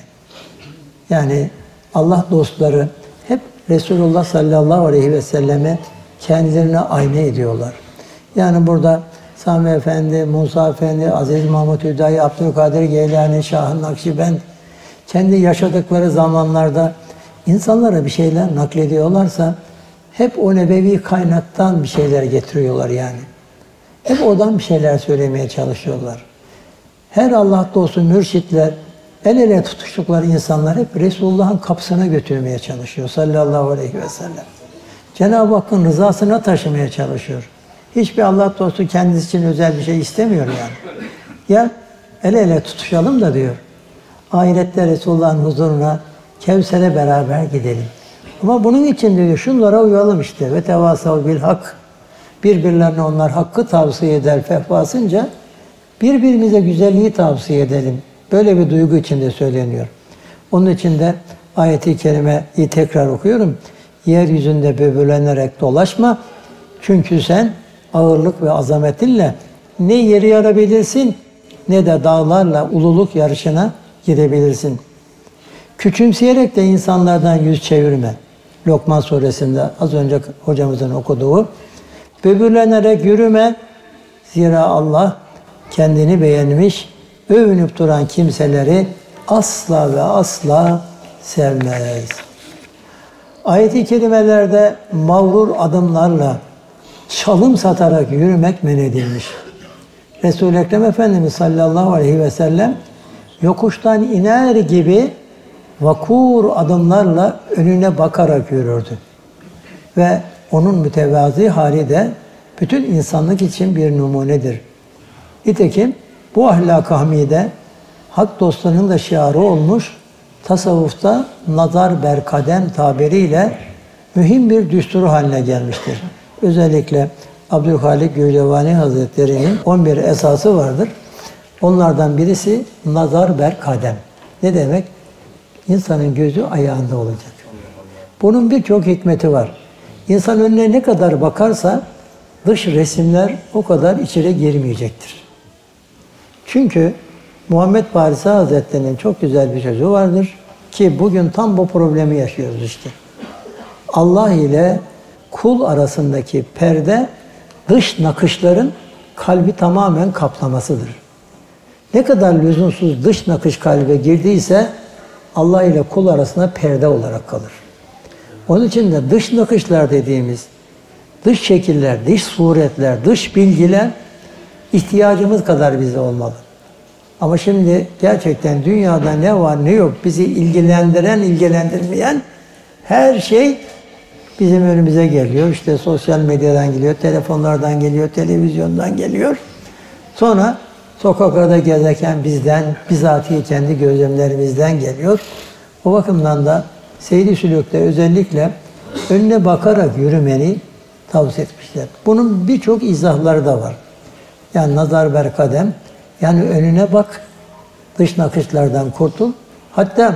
A: Yani Allah dostları hep Resulullah sallallahu aleyhi ve selleme kendilerine ayna ediyorlar. Yani burada Sami Efendi, Musa Efendi, Aziz Mahmut Hüdayi, Abdülkadir Geylani, Şah-ı Nakşibend kendi yaşadıkları zamanlarda insanlara bir şeyler naklediyorlarsa hep o nebevi kaynaktan bir şeyler getiriyorlar yani. Hep oradan bir şeyler söylemeye çalışıyorlar. Her Allah dostu mürşitler, el ele tutuştukları insanlar hep Resulullah'ın kapısına götürmeye çalışıyor sallallahu aleyhi ve sellem. Cenab-ı Hakk'ın rızasına taşımaya çalışıyor. Hiçbir Allah dostu kendisi için özel bir şey istemiyor yani. Ya el ele tutuşalım da diyor. Ahirette Resulullah'ın huzuruna Kevser'e beraber gidelim. Ama bunun için diyor şunlara uyalım işte. Ve tevasav bil hak. Birbirlerine onlar hakkı tavsiye eder fehvasınca birbirimize güzelliği tavsiye edelim. Böyle bir duygu içinde söyleniyor. Onun için de ayeti kerimeyi tekrar okuyorum. Yeryüzünde böbürlenerek dolaşma. Çünkü sen ağırlık ve azametinle ne yeri yarabilirsin ne de dağlarla ululuk yarışına girebilirsin. Küçümseyerek de insanlardan yüz çevirme. Lokman suresinde az önce hocamızın okuduğu. Böbürlenerek yürüme. Zira Allah kendini beğenmiş, övünüp duran kimseleri asla ve asla sevmez. Ayet-i kerimelerde mağrur adımlarla çalım satarak yürümek men edilmiş. Resul-i Ekrem Efendimiz sallallahu aleyhi ve sellem yokuştan iner gibi vakur adımlarla önüne bakarak yürürdü. Ve onun mütevazi hali de bütün insanlık için bir numunedir. Nitekim bu ahlak-ı hamide hak dostlarının da şiarı olmuş, tasavvufta nazar berkadem tabiriyle mühim bir düstur haline gelmiştir. Özellikle Abdülhalik Gülcevani Hazretleri'nin 11 esası vardır. Onlardan birisi nazar berkadem. Ne demek? İnsanın gözü ayağında olacak. Bunun birçok hikmeti var. İnsan önüne ne kadar bakarsa dış resimler o kadar içeri girmeyecektir. Çünkü Muhammed Parisi Hazretleri'nin çok güzel bir sözü vardır ki bugün tam bu problemi yaşıyoruz işte. Allah ile kul arasındaki perde dış nakışların kalbi tamamen kaplamasıdır. Ne kadar lüzumsuz dış nakış kalbe girdiyse Allah ile kul arasında perde olarak kalır. Onun için de dış nakışlar dediğimiz dış şekiller, dış suretler, dış bilgiler ihtiyacımız kadar bize olmalı. Ama şimdi gerçekten dünyada ne var ne yok bizi ilgilendiren, ilgilendirmeyen her şey bizim önümüze geliyor. İşte sosyal medyadan geliyor, telefonlardan geliyor, televizyondan geliyor. Sonra sokaklarda gezerken bizden, bizatihi kendi gözlemlerimizden geliyor. O bakımdan da Seydi Sülük'te özellikle önüne bakarak yürümeni tavsiye etmişler. Bunun birçok izahları da var. Yani nazar ber kadem, yani önüne bak, dış nakışlardan kurtul. Hatta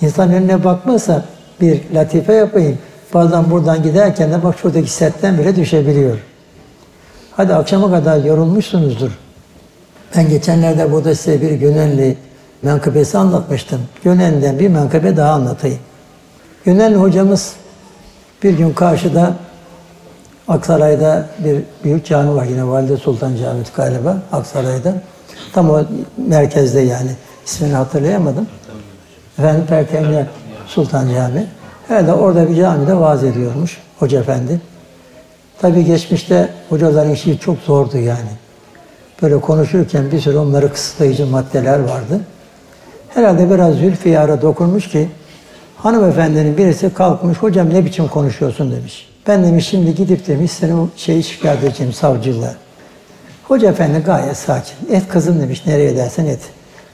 A: insan önüne bakmazsa bir latife yapayım. Bazen buradan giderken de bak şuradaki setten bile düşebiliyor. Hadi akşama kadar yorulmuşsunuzdur. Ben geçenlerde burada size bir Gönenli menkıbesi anlatmıştım. Gönenli'den bir menkıbe daha anlatayım. Gönenli hocamız bir gün karşıda Aksaray'da bir büyük cami var yine Valide Sultan Camii galiba Aksaray'da. Tam o merkezde yani. ismini hatırlayamadım. Efendim Pertemle Sultan Camii. Herhalde orada bir camide vaaz ediyormuş Hoca Efendi. Tabii geçmişte hocaların işi çok zordu yani. Böyle konuşurken bir sürü onları kısıtlayıcı maddeler vardı. Herhalde biraz Zülfiyar'a dokunmuş ki hanımefendinin birisi kalkmış, hocam ne biçim konuşuyorsun demiş. Ben demiş şimdi gidip demiş seni o şeyi şikayet edeceğim savcılığa. Hoca efendi gayet sakin. Et kızım demiş nereye dersen et.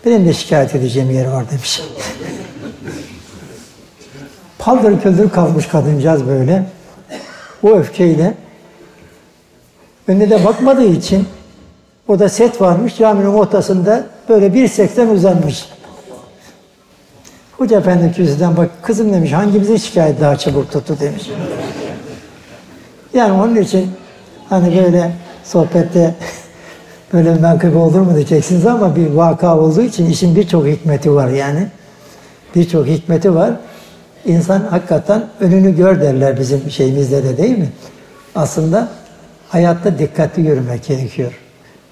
A: Benim de şikayet edeceğim yer var demiş. Paldır küldür kalmış kadıncağız böyle. O öfkeyle önüne de bakmadığı için o da set varmış caminin ortasında böyle bir seksen uzanmış. Hoca efendi kürsüden bak kızım demiş hangimizin şikayet daha çabuk tuttu demiş. Yani onun için hani böyle sohbette böyle menkıbe olur mu diyeceksiniz ama bir vaka olduğu için işin birçok hikmeti var yani. Birçok hikmeti var. İnsan hakikaten önünü gör derler bizim şeyimizde de değil mi? Aslında hayatta dikkatli yürümek gerekiyor.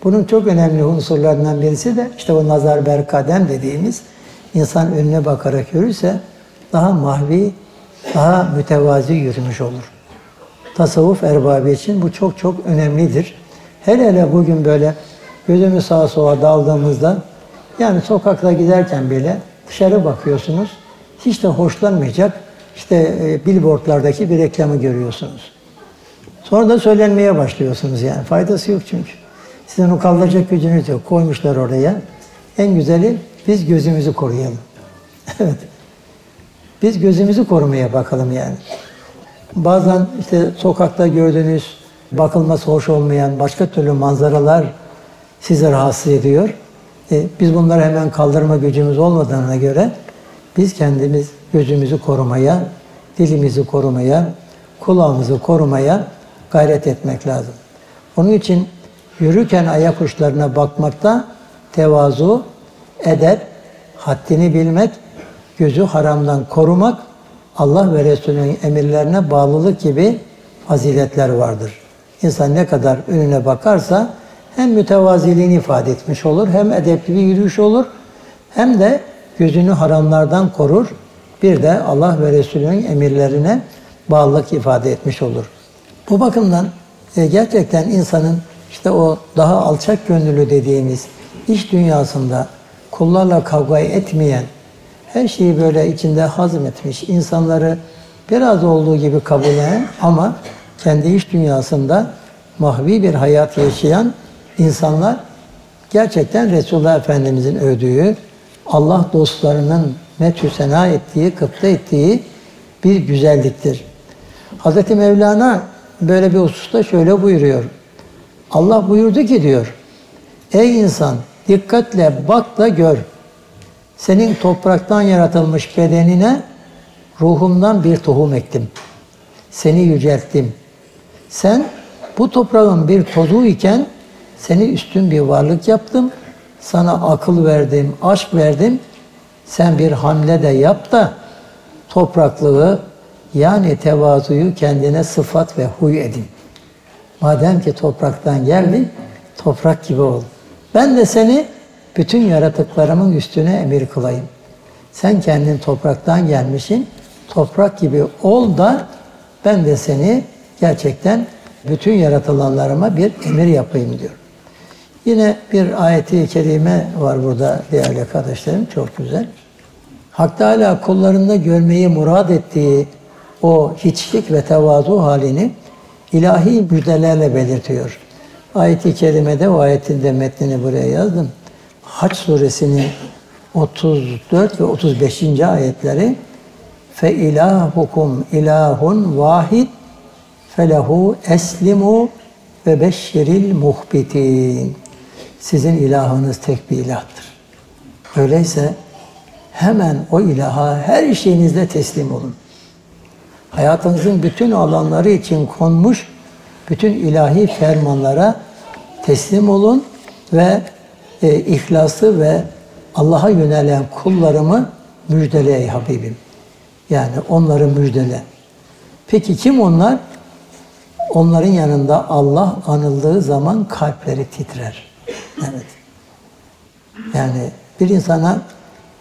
A: Bunun çok önemli unsurlarından birisi de işte o nazar berkadem dediğimiz insan önüne bakarak yürürse daha mahvi, daha mütevazi yürümüş olur. Tasavvuf erbabı için bu çok çok önemlidir. Hele hele bugün böyle gözümüz sağa sola daldığımızda yani sokakta giderken bile dışarı bakıyorsunuz. Hiç de hoşlanmayacak işte e, billboardlardaki bir reklamı görüyorsunuz. Sonra da söylenmeye başlıyorsunuz yani. Faydası yok çünkü. Sizin o kaldıracak gücünüz yok. Koymuşlar oraya. En güzeli biz gözümüzü koruyalım. evet. Biz gözümüzü korumaya bakalım yani. Bazen işte sokakta gördüğünüz bakılması hoş olmayan başka türlü manzaralar sizi rahatsız ediyor. E, biz bunları hemen kaldırma gücümüz olmadığına göre biz kendimiz gözümüzü korumaya, dilimizi korumaya, kulağımızı korumaya gayret etmek lazım. Onun için yürürken ayak uçlarına bakmakta tevazu, edep, haddini bilmek, gözü haramdan korumak, Allah ve Resulünün emirlerine bağlılık gibi faziletler vardır. İnsan ne kadar önüne bakarsa hem mütevaziliğini ifade etmiş olur, hem edepli bir yürüyüş olur, hem de gözünü haramlardan korur. Bir de Allah ve Resulünün emirlerine bağlılık ifade etmiş olur. Bu bakımdan e, gerçekten insanın işte o daha alçak gönüllü dediğimiz iş dünyasında kullarla kavga etmeyen, her şeyi böyle içinde hazmetmiş, insanları biraz olduğu gibi kabul eden ama kendi iş dünyasında mahvi bir hayat yaşayan insanlar gerçekten Resulullah Efendimizin övdüğü, Allah dostlarının methü sena ettiği, kıpta ettiği bir güzelliktir. Hz. Mevlana böyle bir hususta şöyle buyuruyor. Allah buyurdu ki diyor, Ey insan dikkatle bak da gör. Senin topraktan yaratılmış bedenine ruhumdan bir tohum ektim. Seni yücelttim. Sen bu toprağın bir tozu iken seni üstün bir varlık yaptım. Sana akıl verdim, aşk verdim. Sen bir hamle de yap da topraklığı yani tevazuyu kendine sıfat ve huy edin. Madem ki topraktan geldin, toprak gibi ol. Ben de seni bütün yaratıklarımın üstüne emir kılayım. Sen kendin topraktan gelmişsin, toprak gibi ol da ben de seni gerçekten bütün yaratılanlarıma bir emir yapayım diyor. Yine bir ayeti kerime var burada değerli kardeşlerim, çok güzel. Hak Teala kullarında görmeyi murad ettiği o hiçlik ve tevazu halini ilahi müjdelerle belirtiyor. Ayet-i kerimede o ayetin de metnini buraya yazdım. Haç suresinin 34 ve 35. ayetleri fe ilahukum ilahun vahid felehu eslimu ve beşşiril muhbitin. Sizin ilahınız tek bir ilahtır. Öyleyse hemen o ilaha her şeyinizle teslim olun. Hayatınızın bütün alanları için konmuş bütün ilahi fermanlara teslim olun ve e, ihlası ve Allah'a yönelen kullarımı müjdele ey Habibim. Yani onları müjdele. Peki kim onlar? Onların yanında Allah anıldığı zaman kalpleri titrer. Evet. Yani bir insana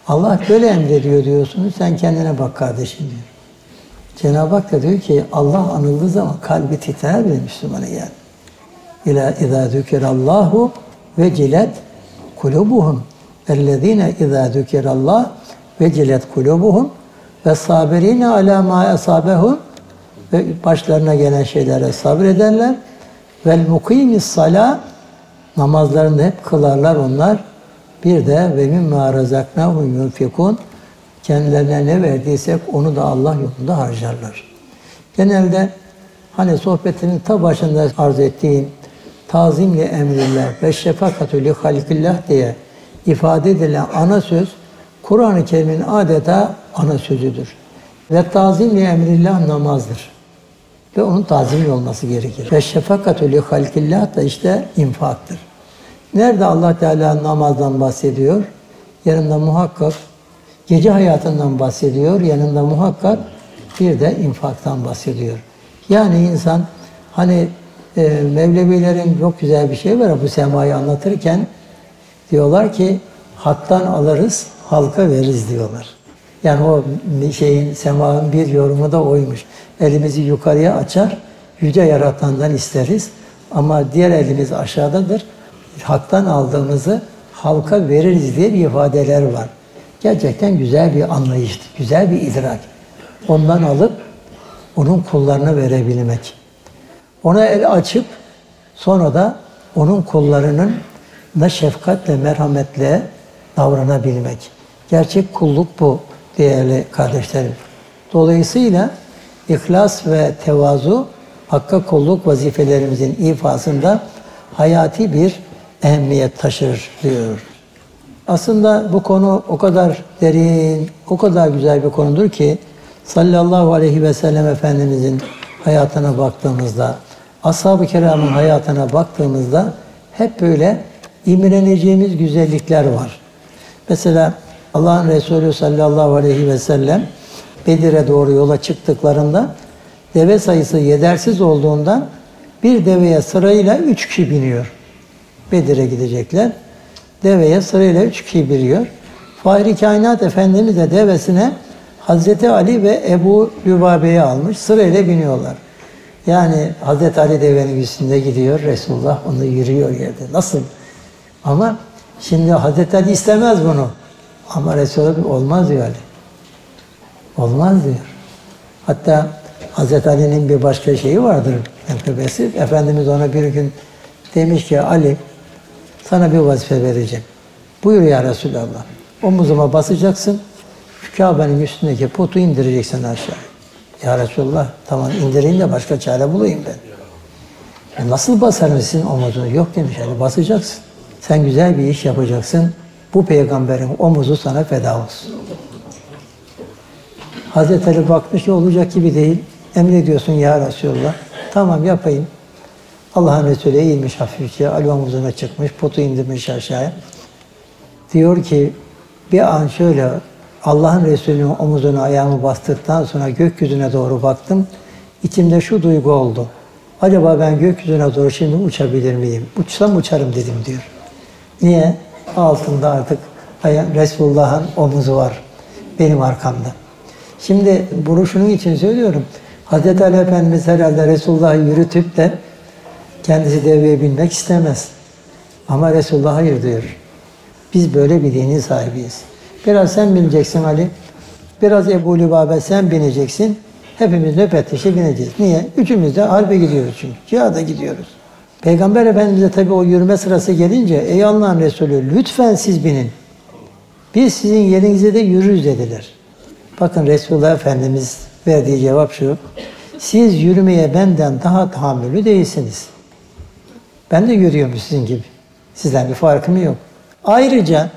A: Allah böyle emrediyor diyorsunuz, sen kendine bak kardeşim diyor. Cenab-ı Hak da diyor ki Allah anıldığı zaman kalbi titrer bir Müslümanın yani. İlâ izâ zükirallahu ve cilet kulubuhum. Ellezîne izâ zükirallah ve cilet kulubuhum ve sabirine alâ mâ esâbehum ve başlarına gelen şeylere sabrederler. Vel mukimis salâ namazlarını hep kılarlar onlar. Bir de ve mimmâ razaknâhum yunfikûn kendilerine ne verdiysek onu da Allah yolunda harcarlar. Genelde hani sohbetinin ta başında arz ettiğim tazimli emrillah ve şefakatü li halikillah diye ifade edilen ana söz Kur'an-ı Kerim'in adeta ana sözüdür. Ve tazimli emrillah namazdır. Ve onun tazimli olması gerekir. Ve şefakatü li halikillah da işte infaktır. Nerede Allah Teala namazdan bahsediyor? Yanında muhakkak gece hayatından bahsediyor. Yanında muhakkak bir de infaktan bahsediyor. Yani insan hani e, Mevlevilerin çok güzel bir şey var bu semayı anlatırken diyorlar ki haktan alırız, halka veririz diyorlar. Yani o şeyin semanın bir yorumu da oymuş. Elimizi yukarıya açar, yüce yaratandan isteriz. Ama diğer elimiz aşağıdadır. Haktan aldığımızı halka veririz diye bir ifadeler var. Gerçekten güzel bir anlayıştı, güzel bir idrak. Ondan alıp onun kullarına verebilmek. Ona el açıp sonra da onun kullarının da şefkatle, merhametle davranabilmek. Gerçek kulluk bu değerli kardeşlerim. Dolayısıyla ihlas ve tevazu Hakka kulluk vazifelerimizin ifasında hayati bir ehemmiyet taşır diyor. Aslında bu konu o kadar derin, o kadar güzel bir konudur ki sallallahu aleyhi ve sellem Efendimizin hayatına baktığımızda, ashab-ı kiramın hayatına baktığımızda hep böyle imreneceğimiz güzellikler var. Mesela Allah'ın Resulü sallallahu aleyhi ve sellem Bedir'e doğru yola çıktıklarında deve sayısı yetersiz olduğundan bir deveye sırayla üç kişi biniyor. Bedir'e gidecekler. Deveye sırayla üç kişi biniyor. Fahri Kainat Efendimiz de devesine Hazreti Ali ve Ebu Lübabe'yi almış. Sırayla biniyorlar. Yani Hazreti Ali devenin üstünde gidiyor. Resulullah onu yürüyor yerde. Nasıl? Ama şimdi Hazreti Ali istemez bunu. Ama Resulullah olmaz diyor Ali. Olmaz diyor. Hatta Hazreti Ali'nin bir başka şeyi vardır menkıbesi. Efendimiz ona bir gün demiş ki Ali sana bir vazife vereceğim. Buyur ya Resulallah. Omuzuma basacaksın. Şu Kabe'nin üstündeki potu indireceksin aşağı. Ya Resulallah tamam indireyim de başka çare bulayım ben. Ya nasıl basarım sizin omuzunu? Yok demiş Ali basacaksın. Sen güzel bir iş yapacaksın. Bu peygamberin omuzu sana feda olsun. Hazreti Ali bakmış olacak gibi değil. Emrediyorsun ya Resulallah. Tamam yapayım. Allah'ın Resulü eğilmiş hafifçe. Ali omuzuna çıkmış. Potu indirmiş aşağıya. Diyor ki bir an şöyle Allah'ın Resulü'nün omuzuna ayağımı bastıktan sonra gökyüzüne doğru baktım. İçimde şu duygu oldu. Acaba ben gökyüzüne doğru şimdi uçabilir miyim? Uçsam uçarım dedim diyor. Niye? Altında artık Resulullah'ın omuzu var. Benim arkamda. Şimdi bunu şunun için söylüyorum. Hazreti Ali Efendimiz herhalde Resulullah'ı yürütüp de kendisi devreye binmek istemez. Ama Resulullah hayır diyor. Biz böyle bir dinin sahibiyiz. Biraz sen bineceksin Ali. Biraz Ebu Lübabe sen bineceksin. Hepimiz nöbetleşe bineceğiz. Niye? Üçümüz de harbe gidiyoruz çünkü. Cihada gidiyoruz. Peygamber Efendimiz'e tabi o yürüme sırası gelince ey Allah'ın Resulü lütfen siz binin. Biz sizin yerinize de yürürüz dediler. Bakın Resulullah Efendimiz verdiği cevap şu. Siz yürümeye benden daha tahammülü değilsiniz. Ben de yürüyorum sizin gibi. Sizden bir farkım yok. Ayrıca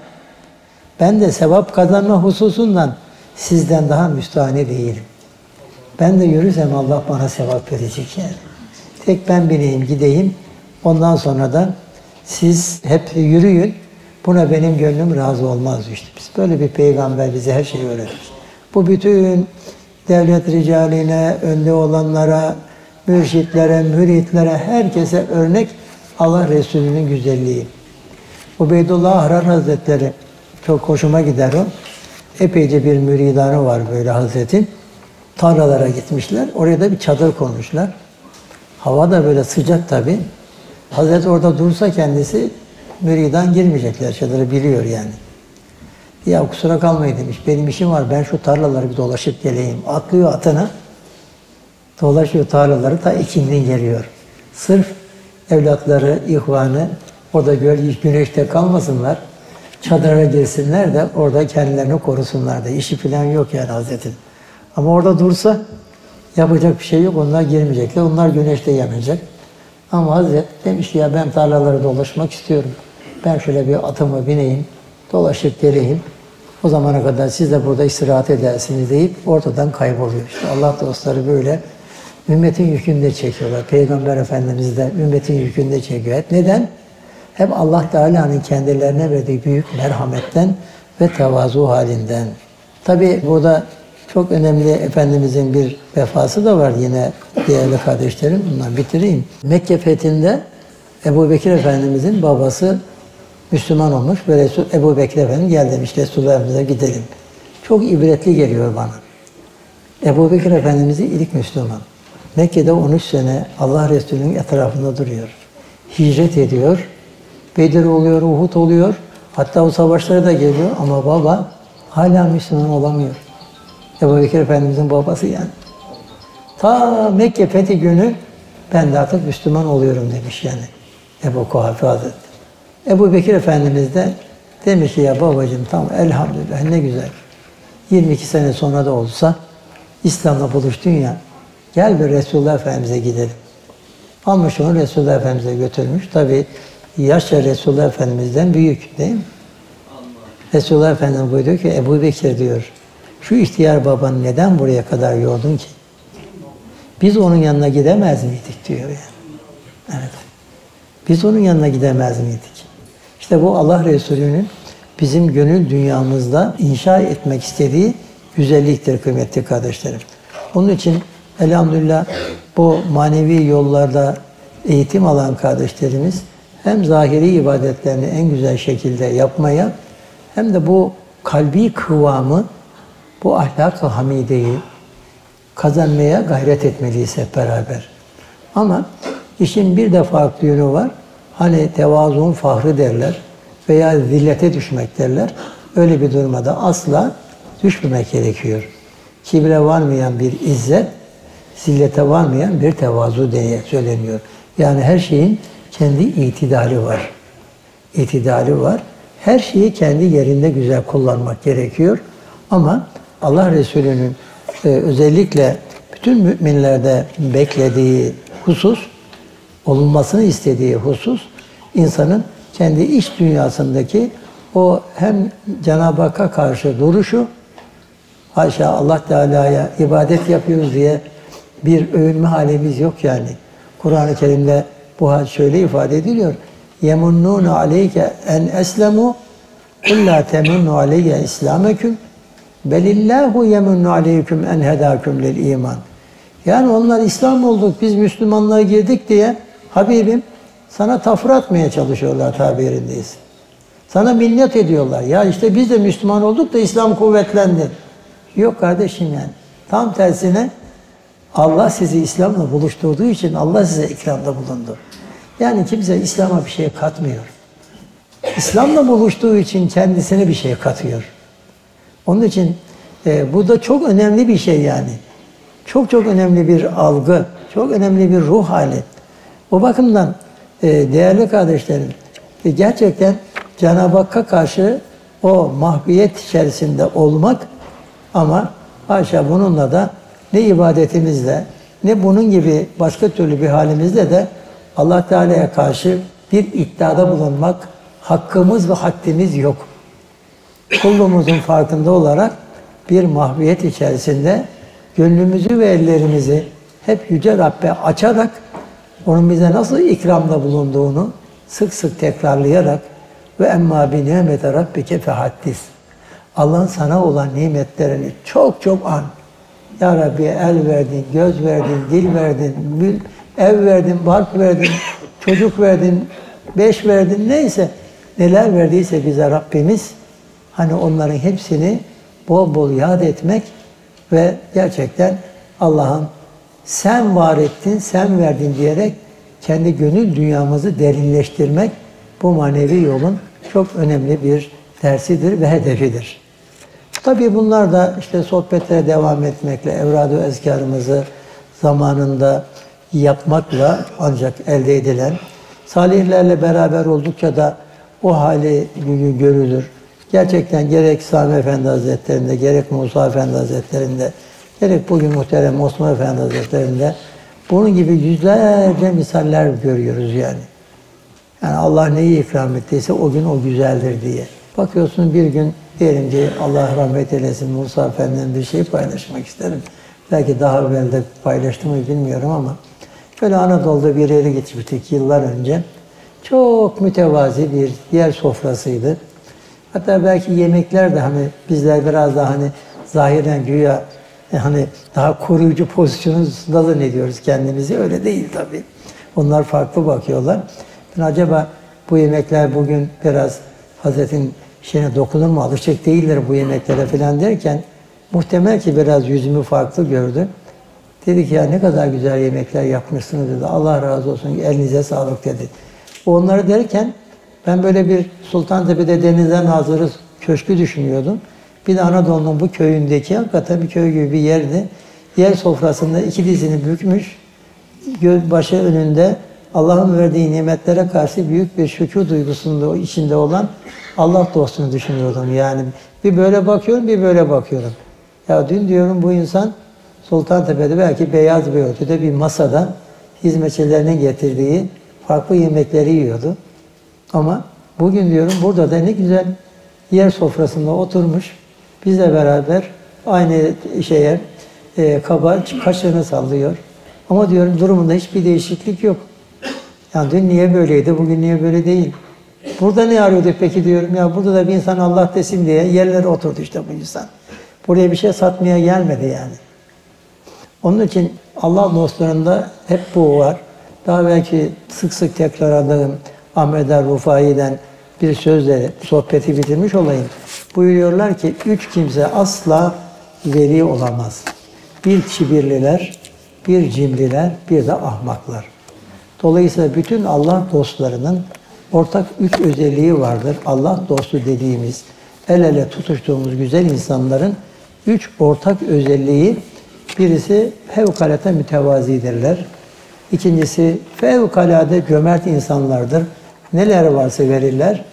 A: ben de sevap kazanma hususundan sizden daha müstahane değilim. Ben de yürürsem Allah bana sevap verecek yani. Tek ben bineyim, gideyim. Ondan sonra da siz hep yürüyün. Buna benim gönlüm razı olmaz işte. Biz böyle bir peygamber bize her şeyi öğretmiş. Bu bütün devlet ricaline, önde olanlara, mürşitlere, müritlere, herkese örnek Allah Resulü'nün güzelliği. Ubeydullah Ahrar Hazretleri çok hoşuma gider o. Epeyce bir müridanı var böyle Hazretin. Tarlalara gitmişler. Oraya da bir çadır konmuşlar. Hava da böyle sıcak tabi. Hazret orada dursa kendisi müridan girmeyecekler. Çadırı biliyor yani. Ya kusura kalmayın demiş. Benim işim var. Ben şu tarlaları bir dolaşıp geleyim. Atlıyor atına. Dolaşıyor tarlaları ta ikindin geliyor. Sırf evlatları, ihvanı orada güneşte kalmasınlar. Çadıra girsinler de orada kendilerini korusunlar da. İşi falan yok yani Hazretin. Ama orada dursa yapacak bir şey yok. Onlar girmeyecekler. Onlar güneşte yanacak. Ama Hazret demiş ki ya ben tarlaları dolaşmak istiyorum. Ben şöyle bir atıma bineyim, dolaşıp geleyim. O zamana kadar siz de burada istirahat edersiniz deyip ortadan kayboluyor. İşte Allah dostları böyle ümmetin yükünü de çekiyorlar. Peygamber Efendimiz de ümmetin yükünü de çekiyor. Neden? Hep Allah Teala'nın kendilerine verdiği büyük merhametten ve tevazu halinden. Tabi burada çok önemli Efendimizin bir vefası da var yine değerli kardeşlerim. Bundan bitireyim. Mekke fethinde Ebu Bekir Efendimizin babası Müslüman olmuş ve Resul, Ebu Bekir Efendimiz gel demiş Resulullah gidelim. Çok ibretli geliyor bana. Ebu Bekir Efendimiz'i ilk Müslüman. Mekke'de 13 sene Allah Resulü'nün etrafında duruyor. Hicret ediyor. Bedir oluyor, Uhud oluyor. Hatta o savaşlara da geliyor ama baba hala Müslüman olamıyor. Ebu Bekir Efendimiz'in babası yani. Ta Mekke fethi günü ben de artık Müslüman oluyorum demiş yani. Ebu Kuhafe Hazretleri. Ebu Bekir Efendimiz de Demiş ki ya babacığım tamam elhamdülillah ne güzel. 22 sene sonra da olsa İslam'la buluştun ya. Gel bir Resulullah Efendimiz'e gidelim. Almış onu Resulullah Efendimiz'e götürmüş. Tabi yaşça Resulullah Efendimiz'den büyük değil mi? Resulullah Efendimiz buyuruyor ki Ebu Bekir diyor. Şu ihtiyar babanı neden buraya kadar yordun ki? Biz onun yanına gidemez miydik diyor yani. Evet. Biz onun yanına gidemez miydik? İşte bu Allah Resulü'nün bizim gönül dünyamızda inşa etmek istediği güzelliktir kıymetli kardeşlerim. Onun için elhamdülillah bu manevi yollarda eğitim alan kardeşlerimiz hem zahiri ibadetlerini en güzel şekilde yapmaya hem de bu kalbi kıvamı, bu ahlak-ı hamideyi kazanmaya gayret etmeliyiz hep beraber. Ama işin bir de farklı yönü var. Hani tevazuun fahrı derler veya zillete düşmek derler. Öyle bir durumda asla düşmemek gerekiyor. Kibre varmayan bir izzet, zillete varmayan bir tevazu diye söyleniyor. Yani her şeyin kendi itidali var. İtidali var. Her şeyi kendi yerinde güzel kullanmak gerekiyor. Ama Allah Resulü'nün e, özellikle bütün müminlerde beklediği husus, olunmasını istediği husus, insanın kendi iç dünyasındaki o hem Cenab-ı Hakk'a karşı duruşu, haşa Allah Teala'ya ibadet yapıyoruz diye bir övünme halimiz yok yani. Kur'an-ı Kerim'de bu hal şöyle ifade ediliyor. يَمُنُّونَ عَلَيْكَ en eslemu قُلْ لَا تَمُنُّ عَلَيَّ إِسْلَامَكُمْ Belillahu yemunnu aleyküm en hedâküm lil iman. Yani onlar İslam olduk, biz Müslümanlığa girdik diye Habibim sana tafır atmaya çalışıyorlar tabirинdeyiz. Sana minnet ediyorlar. Ya işte biz de Müslüman olduk da İslam kuvvetlendi. Yok kardeşim yani. Tam tersine Allah sizi İslam'la buluşturduğu için Allah size ikramda bulundu. Yani kimse İslam'a bir şey katmıyor. İslam'la buluştuğu için kendisine bir şey katıyor. Onun için e, bu da çok önemli bir şey yani. Çok çok önemli bir algı, çok önemli bir ruh hali. O bakımdan e, değerli kardeşlerim, e, gerçekten Cenab-ı Hakk'a karşı o mahviyet içerisinde olmak ama haşa bununla da ne ibadetimizle ne bunun gibi başka türlü bir halimizde de Allah Teala'ya karşı bir iddiada bulunmak hakkımız ve haddimiz yok kulluğumuzun farkında olarak bir mahviyet içerisinde gönlümüzü ve ellerimizi hep Yüce Rabbe açarak onun bize nasıl ikramda bulunduğunu sık sık tekrarlayarak ve emma bi nimete rabbike fehaddis. Allah'ın sana olan nimetlerini çok çok an. Ya Rabbi el verdin, göz verdin, dil verdin, ev verdin, bark verdin, çocuk verdin, beş verdin neyse neler verdiyse bize Rabbimiz Hani onların hepsini bol bol yad etmek ve gerçekten Allah'ım sen var ettin, sen verdin diyerek kendi gönül dünyamızı derinleştirmek bu manevi yolun çok önemli bir dersidir ve hedefidir. Tabii bunlar da işte sohbetlere devam etmekle, evradu ezkarımızı zamanında yapmakla ancak elde edilen, salihlerle beraber oldukça da o hali görülür. Gerçekten gerek Sami Efendi Hazretleri'nde, gerek Musa Efendi Hazretleri'nde, gerek bugün muhterem Osman Efendi Hazretleri'nde bunun gibi yüzlerce misaller görüyoruz yani. Yani Allah neyi ikram ettiyse o gün o güzeldir diye. Bakıyorsun bir gün diyelim ki Allah rahmet eylesin Musa Efendi'nin bir şey paylaşmak isterim. Belki daha evvel de paylaştım mı bilmiyorum ama şöyle Anadolu'da bir yere gitmiştik yıllar önce. Çok mütevazi bir yer sofrasıydı. Hatta belki yemekler de hani bizler biraz daha hani zahiren güya e, hani daha koruyucu pozisyonunda zannediyoruz kendimizi. Öyle değil tabii. Onlar farklı bakıyorlar. Ben acaba bu yemekler bugün biraz Hazretin şeyine dokunur mu? Alışık değiller bu yemeklere falan derken muhtemel ki biraz yüzümü farklı gördü. Dedi ki ya ne kadar güzel yemekler yapmışsınız dedi. Allah razı olsun elinize sağlık dedi. Onları derken ben böyle bir Sultantepe'de denizden hazırız köşkü düşünüyordum. Bir de Anadolu'nun bu köyündeki hakikaten bir köy gibi bir yerdi. Yer sofrasında iki dizini bükmüş, göz başı önünde Allah'ın verdiği nimetlere karşı büyük bir şükür duygusunda içinde olan Allah dostunu düşünüyordum. Yani bir böyle bakıyorum, bir böyle bakıyorum. Ya dün diyorum bu insan Sultantepe'de belki beyaz bir örtüde bir masada hizmetçilerinin getirdiği farklı yemekleri yiyordu. Ama bugün diyorum burada da ne güzel yer sofrasında oturmuş bizle beraber aynı şeye e, kaba kaşığını sallıyor. Ama diyorum durumunda hiçbir değişiklik yok. Yani dün niye böyleydi, bugün niye böyle değil? Burada ne arıyordu peki diyorum ya burada da bir insan Allah desin diye yerlere oturdu işte bu insan. Buraya bir şey satmaya gelmedi yani. Onun için Allah dostlarında hep bu var. Daha belki sık sık tekrarladığım Ahmet er Rufai'den bir sözle sohbeti bitirmiş olayım. Buyuruyorlar ki üç kimse asla veli olamaz. Bir kibirliler, bir cimriler, bir de ahmaklar. Dolayısıyla bütün Allah dostlarının ortak üç özelliği vardır. Allah dostu dediğimiz, el ele tutuştuğumuz güzel insanların üç ortak özelliği birisi fevkalade mütevazidirler. İkincisi fevkalade cömert insanlardır. Neler varsa verirler.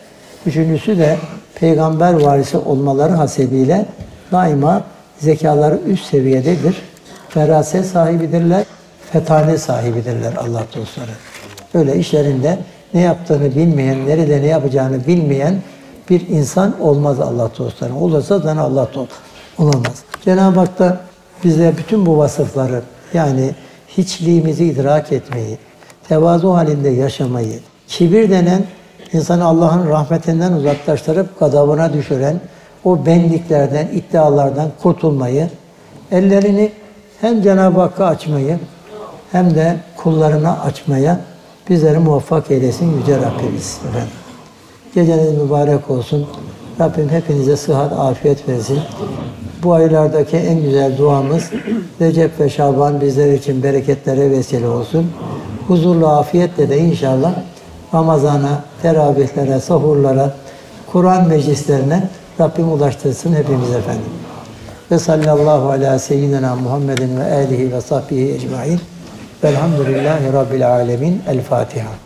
A: Üçüncüsü de peygamber varisi olmaları hasebiyle daima zekaları üst seviyededir. Feraset sahibidirler, fetane sahibidirler Allah dostları. Öyle işlerinde ne yaptığını bilmeyen, nerede ne yapacağını bilmeyen bir insan olmaz Allah dostları. Olursa zaten Allah dost olamaz. Cenab-ı Hak da bize bütün bu vasıfları yani hiçliğimizi idrak etmeyi, tevazu halinde yaşamayı, kibir denen insanı Allah'ın rahmetinden uzaklaştırıp gadabına düşüren o benliklerden, iddialardan kurtulmayı, ellerini hem Cenab-ı Hakk'a açmayı hem de kullarına açmaya bizleri muvaffak eylesin Yüce Rabbimiz. Geceniz mübarek olsun. Rabbim hepinize sıhhat, afiyet versin. Bu aylardaki en güzel duamız Recep ve Şaban bizler için bereketlere vesile olsun. Huzurlu afiyetle de inşallah Ramazan'a, teravihlere, sahurlara, Kur'an meclislerine Rabbim ulaştırsın hepimiz efendim. Ve sallallahu ala seyyidina Muhammedin ve alihi ve sahbihi ecmain. Velhamdülillahi Rabbil alemin. El Fatiha.